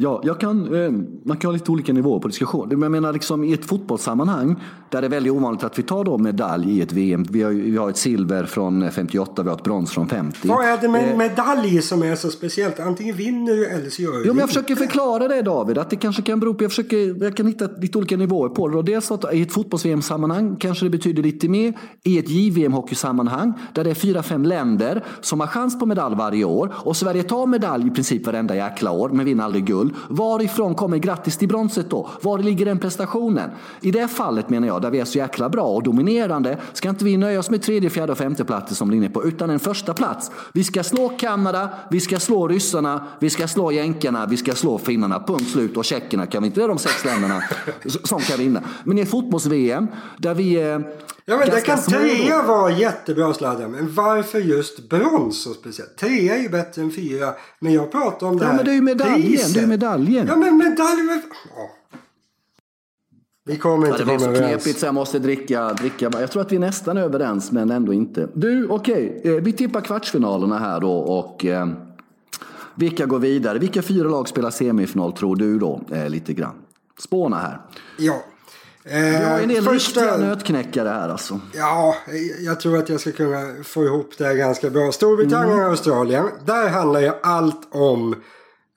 Ja, jag kan, eh, man kan ha lite olika nivåer på diskussion. Jag menar liksom i ett fotbollssammanhang där det är väldigt ovanligt att vi tar då medalj i ett VM. Vi har, vi har ett silver från 58, vi har ett brons från 50. Vad är det med eh, medalj som är så speciellt? Antingen vinner du eller så gör du Jo, men jag försöker förklara det David, att det kanske kan bero på, jag, försöker, jag kan hitta lite olika nivåer på det. Och dels att i ett fotbolls-VM-sammanhang kanske det betyder lite mer. I ett JVM-hockeysammanhang där det är fyra, fem länder som har chans på medalj varje år och Sverige tar medalj i princip varenda jäkla år men vinner aldrig guld. Varifrån kommer grattis till bronset då? Var ligger den prestationen? I det fallet menar jag, där vi är så jäkla bra och dominerande, ska inte vi nöja oss med tredje, fjärde och femte platser som linje på, utan en första plats. Vi ska slå Kanada, vi ska slå ryssarna, vi ska slå jänkarna, vi ska slå finnarna. Punkt slut. Och tjeckerna kan vi inte, det är de sex länderna som kan vinna. Men i fotbolls-VM där vi är Ja men det kan trea vara jättebra sladden. Men varför just brons så speciellt? Trea är ju bättre än fyra. Men jag pratar om det här Ja men det är ju medaljen. Det är medaljen. Ja men medaljen. Ja. Vi kommer inte ja, Det var så knepigt så jag måste dricka, dricka. Jag tror att vi är nästan överens men ändå inte. Du okej, okay. Eh, vi tippar kvartsfinalerna här då och eh, vilka går vidare? Vilka fyra lag spelar semifinal tror du då? Eh, lite grann. Spåna här. Ja. Eh, Vi har en del första... riktiga nötknäckare här alltså. Ja, jag tror att jag ska kunna få ihop det här ganska bra. Storbritannien och mm. Australien. Där handlar ju allt om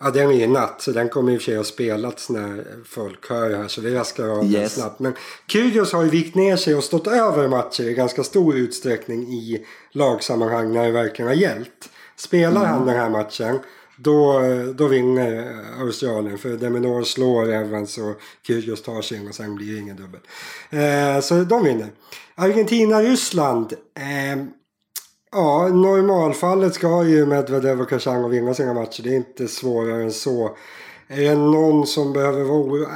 Ja, den är ju natt så den kommer i och för sig att spelats när folk hör det här så vi raskar av yes. den snabbt. Men Kyrgios har ju vikt ner sig och stått över matcher i ganska stor utsträckning i lagsammanhang när det verkligen har gällt. Spelar han den här matchen då, då vinner Australien. För Deminor slår Evans och Kyrgios tar sin och sen blir det ingen dubbel. Eh, så de vinner. Argentina-Ryssland. Eh, ja, normalfallet ska ju Medvedev och Kachanov vinna sina matcher. Det är inte svårare än så. Är det någon som behöver vara orolig?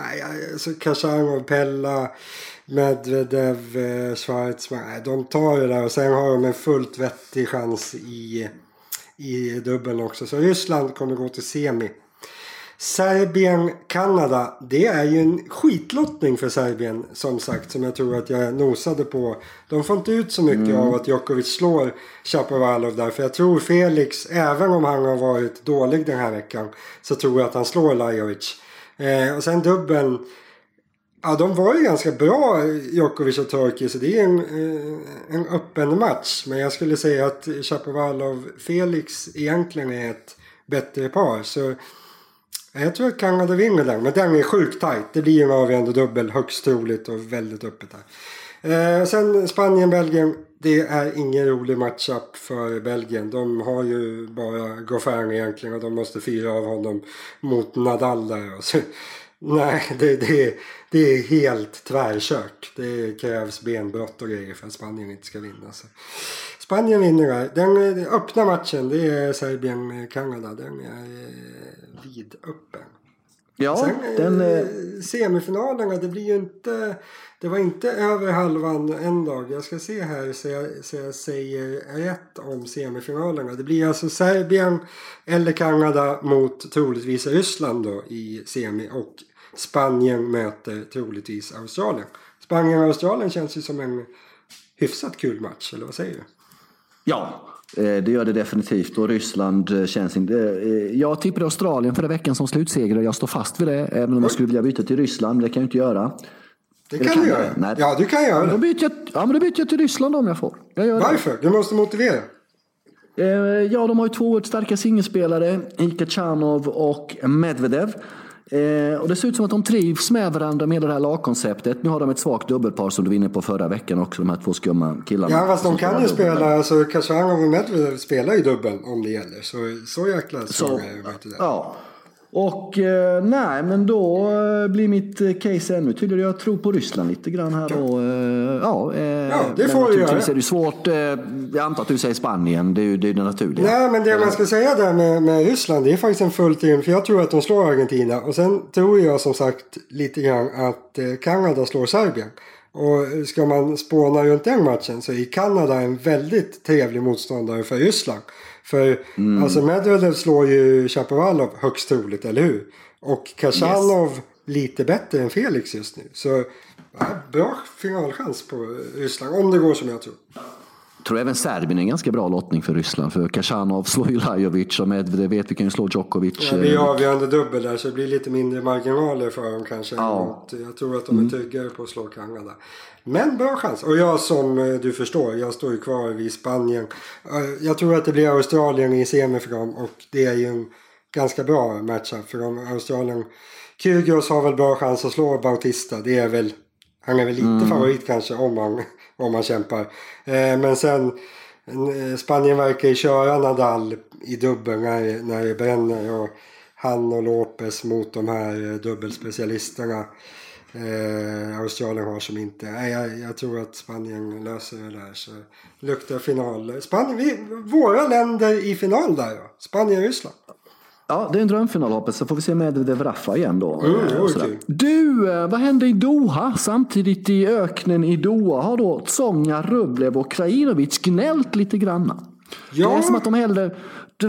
Alltså Kachanov, Pella, Medvedev, eh, Nej, de tar det där och sen har de en fullt vettig chans i i dubbeln också. Så Ryssland kommer gå till semi. Serbien-Kanada. Det är ju en skitlottning för Serbien som sagt som jag tror att jag nosade på. De får inte ut så mycket mm. av att Djokovic slår Chapovalov där. För jag tror Felix, även om han har varit dålig den här veckan, så tror jag att han slår Lajovic. Eh, och sen dubbeln. Ja, de var ju ganska bra, Djokovic och Turkey, så det är en, eh, en öppen match. Men jag skulle säga att Chapovalov-Felix egentligen är ett bättre par. Så jag tror att Kanada vinner den, men den är sjukt tajt. Det blir en avgörande dubbel, högst troligt och väldigt öppet där. Eh, sen Spanien-Belgien. Det är ingen rolig matchup för Belgien. De har ju bara Goffin egentligen och de måste fira av honom mot Nadal där. Så, nej, det, det, det är helt tvärkört. Det krävs benbrott och grejer för att Spanien inte ska vinna. Så. Spanien vinner där. Den öppna matchen det är Serbien-Kanada. Den är eh, vidöppen. Ja, Sen, den... Eh, semifinalerna, det blir ju inte... Det var inte över halvan en dag. Jag ska se här så jag, så jag säger rätt om semifinalerna. Det blir alltså Serbien eller Kanada mot troligtvis Ryssland då i semi. Och Spanien möter troligtvis Australien. Spanien och Australien känns ju som en hyfsat kul match, eller vad säger du? Ja, eh, det gör det definitivt och Ryssland eh, känns inte... Eh, jag tippade Australien förra veckan som slutseger och jag står fast vid det. Även om jag skulle vilja byta till Ryssland, det kan jag inte göra. Det kan, kan du göra. Nej. Ja, du kan göra det. Då byter jag, ja, men då byter jag till Ryssland om jag får. Jag Varför? Det. Du måste motivera. Ja, de har ju två starka singelspelare. Ika Chanov och Medvedev. Eh, och det ser ut som att de trivs med varandra med det här lagkonceptet. Nu har de ett svagt dubbelpar som du var inne på förra veckan också, de här två skumma killarna. Ja, fast de kan ju spela, alltså Khachanov och Medvedev spelar ju dubbel om det gäller. Så, så jäkla svaga är det. Ja. Och eh, nej, men då eh, blir mitt eh, case ännu tydligare. Jag tror på Ryssland lite grann här då. Eh, ja, eh, ja, det får du göra. är det svårt. Eh, jag antar att du säger Spanien. Det är ju det, är det naturliga. Nej, men det man ska säga där med, med Ryssland, det är faktiskt en full team. För jag tror att de slår Argentina. Och sen tror jag som sagt lite grann att Kanada slår Serbien. Och ska man spåna runt den matchen så är Kanada en väldigt trevlig motståndare för Ryssland. För mm. alltså Medvedev slår ju Chapovalov högst troligt, eller hur? Och Khachanov yes. lite bättre än Felix just nu. Så ja, bra finalchans på Ryssland, om det går som jag tror. Jag tror även Serbien är en ganska bra lottning för Ryssland. För Khachanov slår ju Lajovic och Medvedev vet vi kan ju slå Djokovic. Ja, det är avgörande dubbel där så det blir lite mindre marginaler för dem kanske. Ja. Jag tror att de är mm. tryggare på att slå Kanada. Men bra chans. Och jag som eh, du förstår, jag står ju kvar vid Spanien. Eh, jag tror att det blir Australien i semi för dem och det är ju en ganska bra matchup för dem. Australien. Kyrgios har väl bra chans att slå Bautista. Det är väl, han är väl lite mm. favorit kanske om han, om han kämpar. Eh, men sen Spanien verkar ju köra Nadal i dubbel när, när det bränner. Och han och Lopez mot de här dubbelspecialisterna eh, Australien har som inte. Nej, jag, jag, tror att Spanien löser det där. Så luktar final. Spanien, vi, våra länder i final där ja. Spanien-Ryssland. Ja, det är en drömfinal hoppas Så får vi se med Raffa igen då. Mm, okay. Du, eh, vad hände i Doha? Samtidigt i öknen i Doha har då Tsonga, Rublev och Krajinovic gnällt lite granna. Ja. Det är som att de hellre,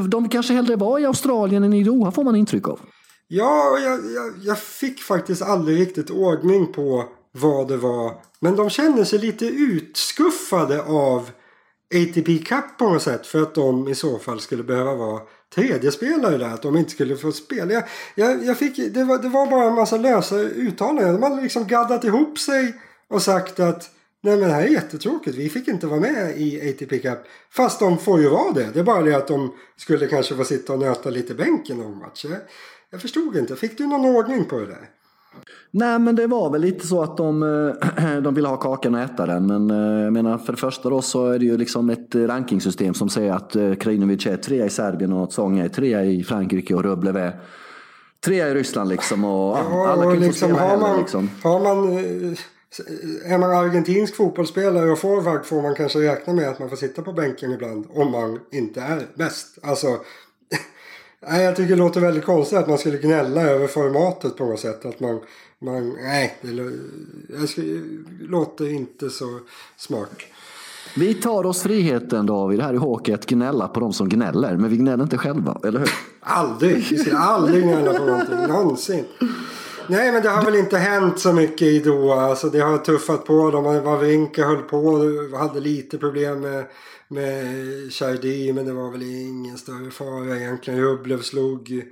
de kanske hellre var i Australien än i Doha får man intryck av. Ja, jag, jag, jag fick faktiskt aldrig riktigt ordning på vad det var. Men de känner sig lite utskuffade av ATP Cup på något sätt. För att de i så fall skulle behöva vara tredje spelare där. Att de inte skulle få spela. Jag, jag, jag fick, det, var, det var bara en massa lösa uttalanden. De hade liksom gaddat ihop sig och sagt att Nej men det här är jättetråkigt. Vi fick inte vara med i ATP Cup. Fast de får ju vara det. Det är bara det att de skulle kanske få sitta och nöta lite bänken någon match. Jag förstod inte. Fick du någon ordning på det där? Nej, men det var väl lite så att de, eh, de ville ha kakan och äta den. Men eh, jag menar, för det första då så är det ju liksom ett rankingsystem som säger att eh, Krajinovic är trea i Serbien och Tsong är trea i Frankrike och Rublev är trea i Ryssland liksom. Och, ja, alla kan liksom, få har man, liksom. Har man, är man argentinsk fotbollsspelare och forward får man kanske räkna med att man får sitta på bänken ibland om man inte är bäst. Alltså, Nej, jag tycker det låter väldigt konstigt att man skulle gnälla över formatet på något sätt. Att man, man nej, det, låter inte så smart. Vi tar oss friheten David här i Håke att gnälla på de som gnäller. Men vi gnäller inte själva, eller hur? Aldrig! Vi ska aldrig gnälla på någonting, någonsin. Nej men det har väl inte hänt så mycket i Doha. Alltså det har tuffat på. De Wawrinka höll på. Hade lite problem med med Chardy men det var väl ingen större fara egentligen. Rublev slog,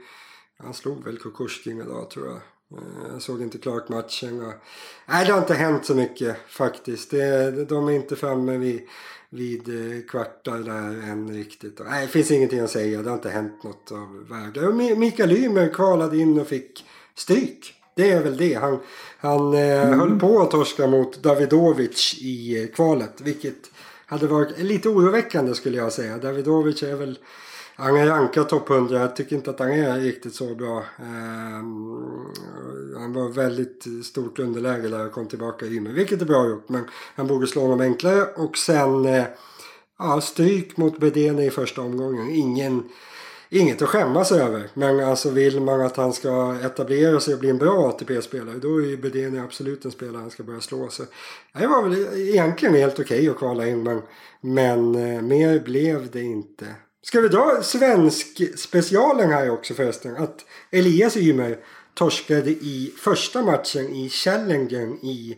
han slog väl Kukushkin idag tror jag. Eh, jag såg inte klart matchen. Och, nej, det har inte hänt så mycket faktiskt. Det, de är inte framme vid, vid eh, kvartar där än riktigt. Och, nej, det finns ingenting att säga. Det har inte hänt något av värde. Och Mikael Ymer kvalade in och fick stryk. Det är väl det. Han, han eh, mm. höll på att torska mot Davidovic i kvalet. Vilket hade varit lite oroväckande skulle jag säga. Davidovic är väl han är rankad topp 100. Jag tycker inte att han är riktigt så bra. Eh, han var väldigt stort underläge där och kom tillbaka i men vilket är bra gjort. Men han borde slå honom enklare. Och sen eh, ja, stryk mot Bedene i första omgången. Ingen inget att skämmas över. Men alltså vill man att han ska etablera sig och bli en bra ATP-spelare då är ju Bedeni absolut en spelare han ska börja slå. Så det var väl egentligen helt okej okay att kvala in men, men eh, mer blev det inte. Ska vi dra svensk specialen här också förresten? Att Elias Ymer torskade i första matchen i Challengen i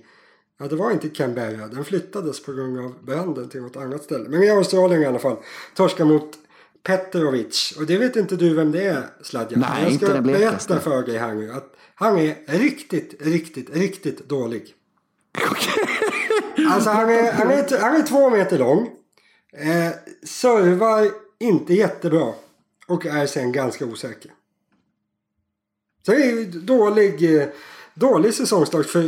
Ja, det var inte Canberra. Den flyttades på grund av branden till något annat ställe. Men i Australien i alla fall. Torskade mot Petrovic. Och det vet inte du vem det är Sladjan. Nej, jag ska inte berätta för dig här nu att han är riktigt, riktigt, riktigt dålig. alltså han är, han, är, han är två meter lång. Eh, servar inte jättebra. Och är sen ganska osäker. Så det är dålig, eh, dålig säsongstart för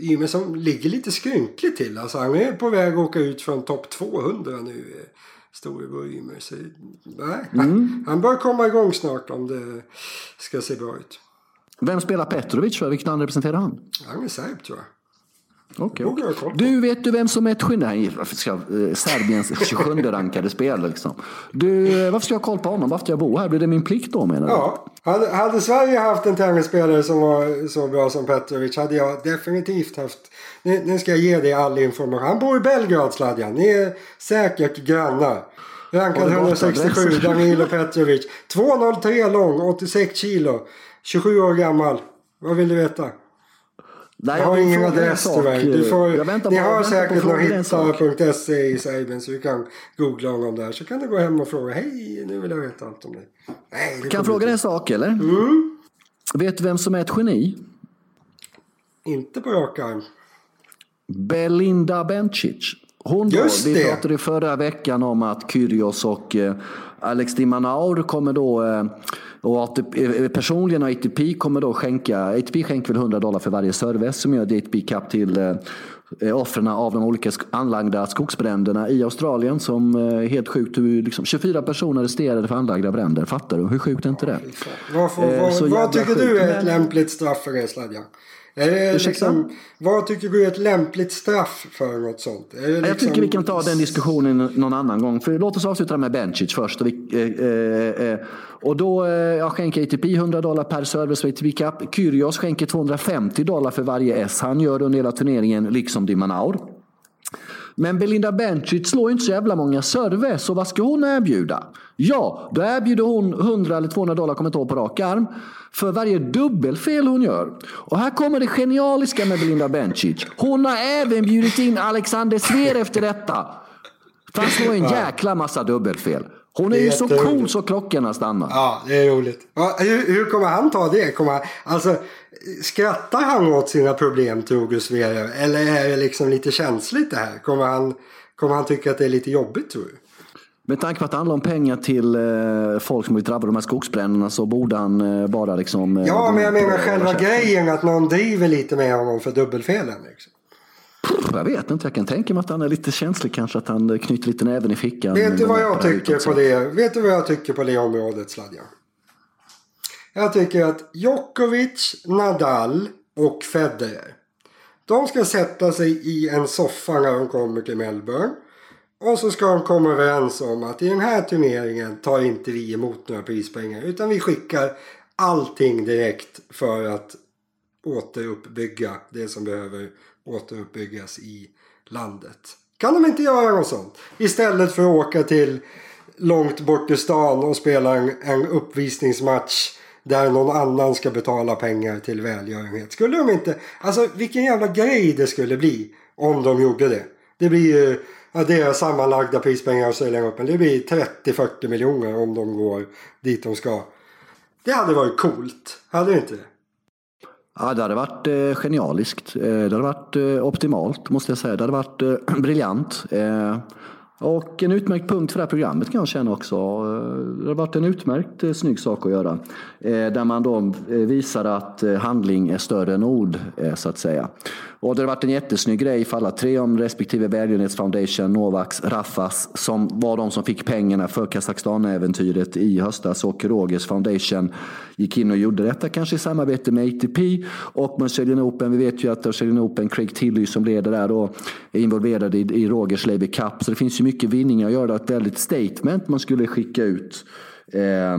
Ymer som ligger lite skrynkligt till. Alltså han är på väg att åka ut från topp 200 nu. Storebror Ymer. Så, nej, mm. Han bör komma igång snart om det ska se bra ut. Vem spelar Petrovic för? Vilket land representerar han? Han är serb tror jag. Okay, okay. Du, vet du vem som är ett geni? Eh, Serbiens 27 rankade spelare liksom. Du, eh, varför ska jag ha koll på honom? Varför ska jag bo här? Blir det min plikt då menar du? Ja. Hade, hade Sverige haft en tennisspelare som var så bra som Petrovic hade jag definitivt haft. Nu, nu ska jag ge dig all information. Han bor i Belgrad Sladjan. Ni är säkert grannar. Rankad 167, Danilo Petrovic. 2,03 lång, 86 kilo. 27 år gammal. Vad vill du veta? Nej, jag har ingen adress tyvärr. Du får, jag väntar ni har säkert någon hitta.se i Serbien så du kan googla honom där. Så kan du gå hem och fråga. Hej, nu vill jag veta allt om dig. Nej, kan jag fråga dig en sak eller? Mm. Vet du vem som är ett geni? Inte på rak arm. Belinda Bencic. Hon då, Just vi pratade förra veckan om att Kyrgios och eh, Alex Dimanaur kommer då eh, och ATP, eh, personligen och ATP kommer då skänka, ATP skänker väl 100 dollar för varje service som gör ATP Cup till eh, offren av de olika anlagda skogsbränderna i Australien som eh, helt sjukt liksom, 24 personer arresterade för anlagda bränder. Fattar du? Hur sjukt är inte det? Varför, eh, vad, vad tycker sjukt. du är ett lämpligt straff för det Sladjan? Är det liksom, vad tycker du är ett lämpligt straff för något sånt? Liksom... Jag tycker vi kan ta den diskussionen någon annan gång. För låt oss avsluta med Bencic först. Och, vi, eh, eh, eh och då eh, jag skänker ATP 100 dollar per service Cup. Kyrgios skänker 250 dollar för varje S han gör under hela turneringen, liksom Dimanaur. Men Belinda Bencic slår inte så jävla många server, så vad ska hon erbjuda? Ja, då erbjuder hon 100 eller 200 dollar, kommer inte ihåg på rak arm, för varje dubbelfel hon gör. Och här kommer det genialiska med Belinda Bencic. Hon har även bjudit in Alexander Zverev efter detta. För han slår en jäkla massa dubbelfel. Hon är, är ju så cool så klockorna stannar. Ja, det är roligt. Ja, hur, hur, kommer han ta det? Kommer han, alltså, skrattar han åt sina problem du Sverige? Eller är det liksom lite känsligt det här? Kommer han, kommer han tycka att det är lite jobbigt tror du? Med tanke på att det handlar om pengar till eh, folk som blivit drabbade av de här skogsbränderna så borde han eh, bara liksom... Eh, ja, men jag menar själva grejen att någon driver lite med honom för dubbelfelen. Liksom. Jag vet inte, jag kan tänka mig att han är lite känslig kanske, att han knyter lite näven i fickan. Vet du vad jag tycker på det? Vet du vad jag tycker på det området, Sladja? Jag tycker att Djokovic, Nadal och Federer. De ska sätta sig i en soffa när de kommer till Melbourne. Och så ska de komma överens om att i den här turneringen tar inte vi emot några prispengar. Utan vi skickar allting direkt för att återuppbygga det som behöver återuppbyggas i landet. Kan de inte göra något sånt? Istället för att åka till långt bort i stan och spela en, en uppvisningsmatch där någon annan ska betala pengar till välgörenhet. Skulle de inte... Alltså vilken jävla grej det skulle bli om de gjorde det. Det blir ju... Ja, deras sammanlagda prispengar och sälja upp Det blir 30-40 miljoner om de går dit de ska. Det hade varit coolt. Hade det inte det? Ja, det hade varit eh, genialiskt. Eh, det hade varit eh, optimalt måste jag säga. Det hade varit eh, briljant. Eh, och en utmärkt punkt för det här programmet kan jag känna också. Det har varit en utmärkt eh, snygg sak att göra. Eh, där man då eh, visar att handling är större än ord, så att säga. Och det har varit en jättesnygg grej för alla tre om respektive välgörenhetsfoundation, Novaks, Raffas som var de som fick pengarna för Kazakstan-äventyret i höstas och Rogers Foundation gick in och gjorde detta kanske i samarbete med ATP och Australian Open. Vi vet ju att Australian Open, Craig Tilly som leder där då är involverad i, i Rogers Labour Cup. Så det finns ju mycket mycket vinningar att göra. Ett väldigt statement man skulle skicka ut. Eh,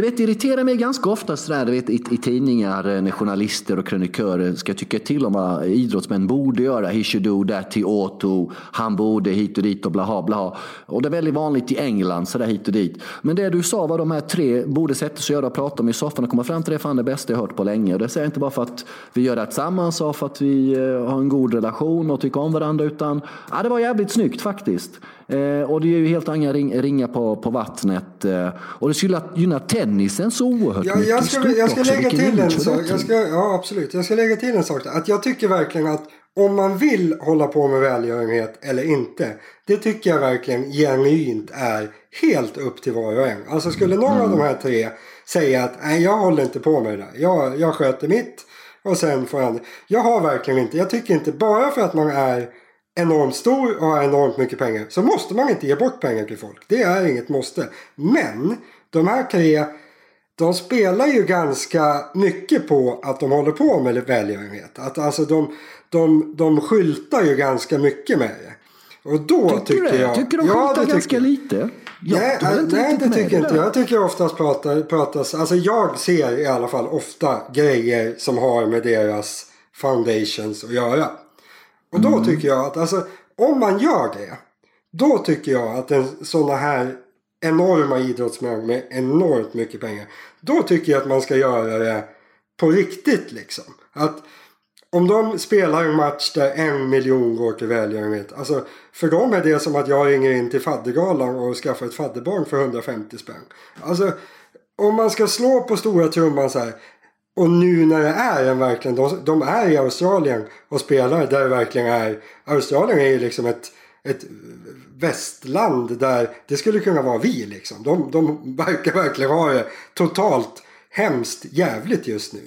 du vet, det irriterar mig ganska ofta sådär, du vet, i, i tidningar eh, när journalister och krönikörer ska tycka till om vad idrottsmän borde göra. He should do that, he ought to. Han borde hit och dit och blaha blaha. Och det är väldigt vanligt i England, sådär hit och dit. Men det du sa var de här tre borde sätta sig och göra och prata om i soffan och komma fram till det fan det bästa jag hört på länge. Och det säger jag inte bara för att vi gör det tillsammans och för att vi eh, har en god relation och tycker om varandra utan ja, det var jävligt snyggt faktiskt. Eh, och det är ju helt andra ring, ringa på, på vattnet. Eh, och det skulle gynna tennisen så oerhört ja, mycket. Jag ska, jag ska lägga till en sak. Jag ska, ja, absolut. Jag ska lägga till en sak. Att jag tycker verkligen att om man vill hålla på med välgörenhet eller inte. Det tycker jag verkligen genuint är helt upp till var och en. Alltså skulle någon mm. av de här tre säga att nej jag håller inte på med det där. Jag, jag sköter mitt. Och sen får jag... Jag har verkligen inte. Jag tycker inte bara för att man är enormt stor och har enormt mycket pengar så måste man inte ge bort pengar till folk. Det är inget måste. Men de här tre de spelar ju ganska mycket på att de håller på med välgörenhet. Att alltså de, de, de skyltar ju ganska mycket med det. Och då tycker, tycker du jag... Tycker de skyltar ja, ganska lite? Ja, nej, nej det tycker inte jag. Jag tycker oftast pratar, pratas... Alltså jag ser i alla fall ofta grejer som har med deras foundations att göra. Och då mm. tycker jag att alltså, om man gör det. Då tycker jag att en sådana här enorma idrottsmän med enormt mycket pengar. Då tycker jag att man ska göra det på riktigt liksom. Att om de spelar en match där en miljon går till välgörenhet. Alltså för dem är det som att jag ringer in till faddergalan och skaffar ett fadderbarn för 150 spänn. Alltså om man ska slå på stora trumman så här. Och nu när det är en verkligen, de, de är i Australien och spelar där det verkligen är. Australien är ju liksom ett, ett västland där det skulle kunna vara vi liksom. De, de verkar verkligen ha det totalt hemskt jävligt just nu.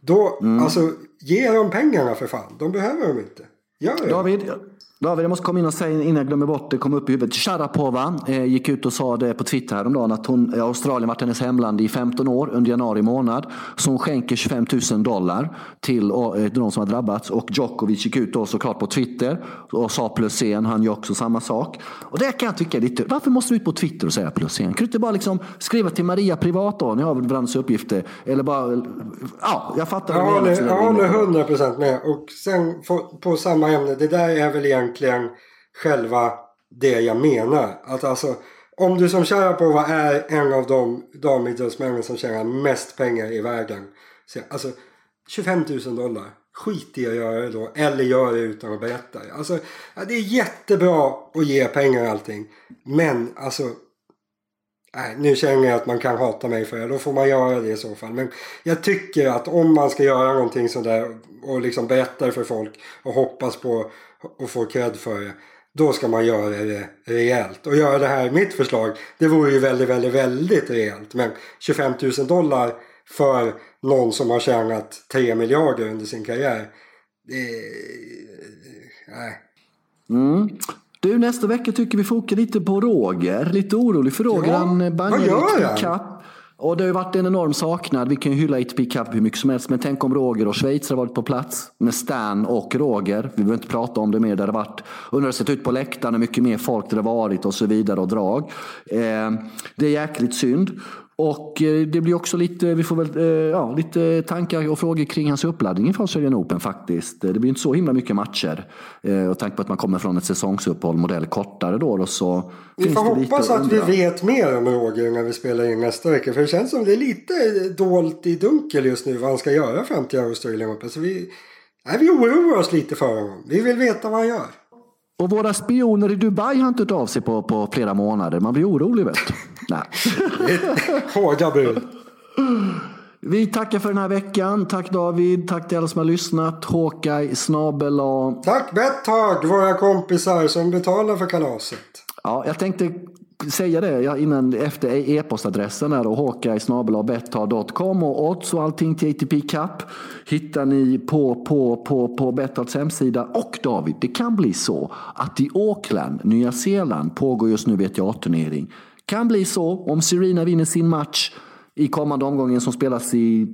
Då, mm. alltså ge dem pengarna för fan. De behöver dem inte. Gör det. David, David, jag måste komma in och säga innan jag glömmer bort det, kom upp i huvudet. Sharapova eh, gick ut och sa det på Twitter häromdagen att hon, Australien varit hennes hemland i 15 år under januari månad. Så hon skänker 25 000 dollar till eh, de som har drabbats. Och Djokovic gick ut då såklart på Twitter och sa plus en. Han gör också samma sak. Och det kan jag tycka lite, varför måste du ut på Twitter och säga plus en? Kan du inte bara liksom skriva till Maria privat då, ni har varandras uppgifter? Eller bara, ja, jag fattar. Jag håller, jag håller 100% med. Och sen på samma ämne, det där är väl egentligen egentligen själva det jag menar. Att alltså, om du som Sharapova är en av de damidrottsmännen som tjänar mest pengar i världen. Så, alltså 25 000 dollar. Skit i att göra det då. Eller gör det utan att berätta. Alltså, ja, det är jättebra att ge pengar och allting. Men alltså. Nej, nu känner jag att man kan hata mig för det. Då får man göra det i så fall. Men jag tycker att om man ska göra någonting sådär och liksom berätta det för folk och hoppas på och få cred för det. då ska man göra det rejält. Och göra det här, mitt förslag, det vore ju väldigt, väldigt, väldigt rejält. Men 25 000 dollar för någon som har tjänat 3 miljarder under sin karriär. Det... Nej. Mm. Du, nästa vecka tycker vi fokar lite på Roger. Lite orolig för Roger. Ja, han bangar lite kapp. Och det har ju varit en enorm saknad. Vi kan ju hylla ITP Cup hur mycket som helst. Men tänk om Roger och Schweiz har varit på plats med Stan och Roger. Vi behöver inte prata om det mer. Det har varit, undrar sett ut på läktaren hur mycket mer folk det har varit och så vidare och drag. Eh, det är jäkligt synd. Och eh, det blir också lite, vi får väl, eh, ja, lite tankar och frågor kring hans uppladdning inför Australian Open faktiskt. Det blir inte så himla mycket matcher. Eh, och tanke på att man kommer från ett säsongsuppehåll, modell kortare då. då så vi får hoppas att vi vet mer om Roger när vi spelar in nästa vecka. För det känns som det är lite dolt i dunkel just nu vad han ska göra fram till Australian Open. Så vi, nej, vi oroar oss lite för honom. Vi vill veta vad han gör. Och våra spioner i Dubai har inte hört av sig på, på flera månader. Man blir orolig vet du. Nej. Hårda bud. Vi tackar för den här veckan. Tack David. Tack till alla som har lyssnat. Håkaj, snabel och... Tack Betthag, våra kompisar som betalar för kalaset. Ja, jag tänkte säga det innan, efter e-postadressen är och hawkeye.betthard.com och odds och allting till ATP Cup hittar ni på, på, på, på Bethards hemsida. Och David, det kan bli så att i Auckland, Nya Zeeland, pågår just nu WTA-turnering. Kan bli så om Serena vinner sin match i kommande omgången som spelas i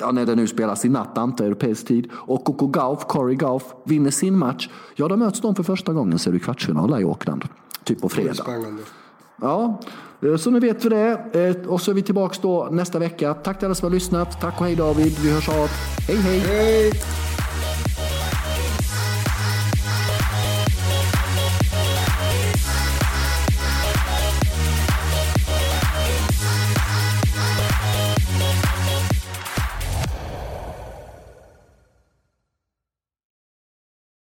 ja, när det nu spelas i natt, antar europeisk tid. Och Coco Gauff, Corey Gauff, vinner sin match. Ja, då möts de för första gången är det kvartsfinal i Auckland. Typ på fredag. Ja, eh, så nu vet vi det. Eh, och så är vi tillbaka då nästa vecka. Tack till alla som har lyssnat. Tack och hej David. Vi hörs av. Hej hej! hej.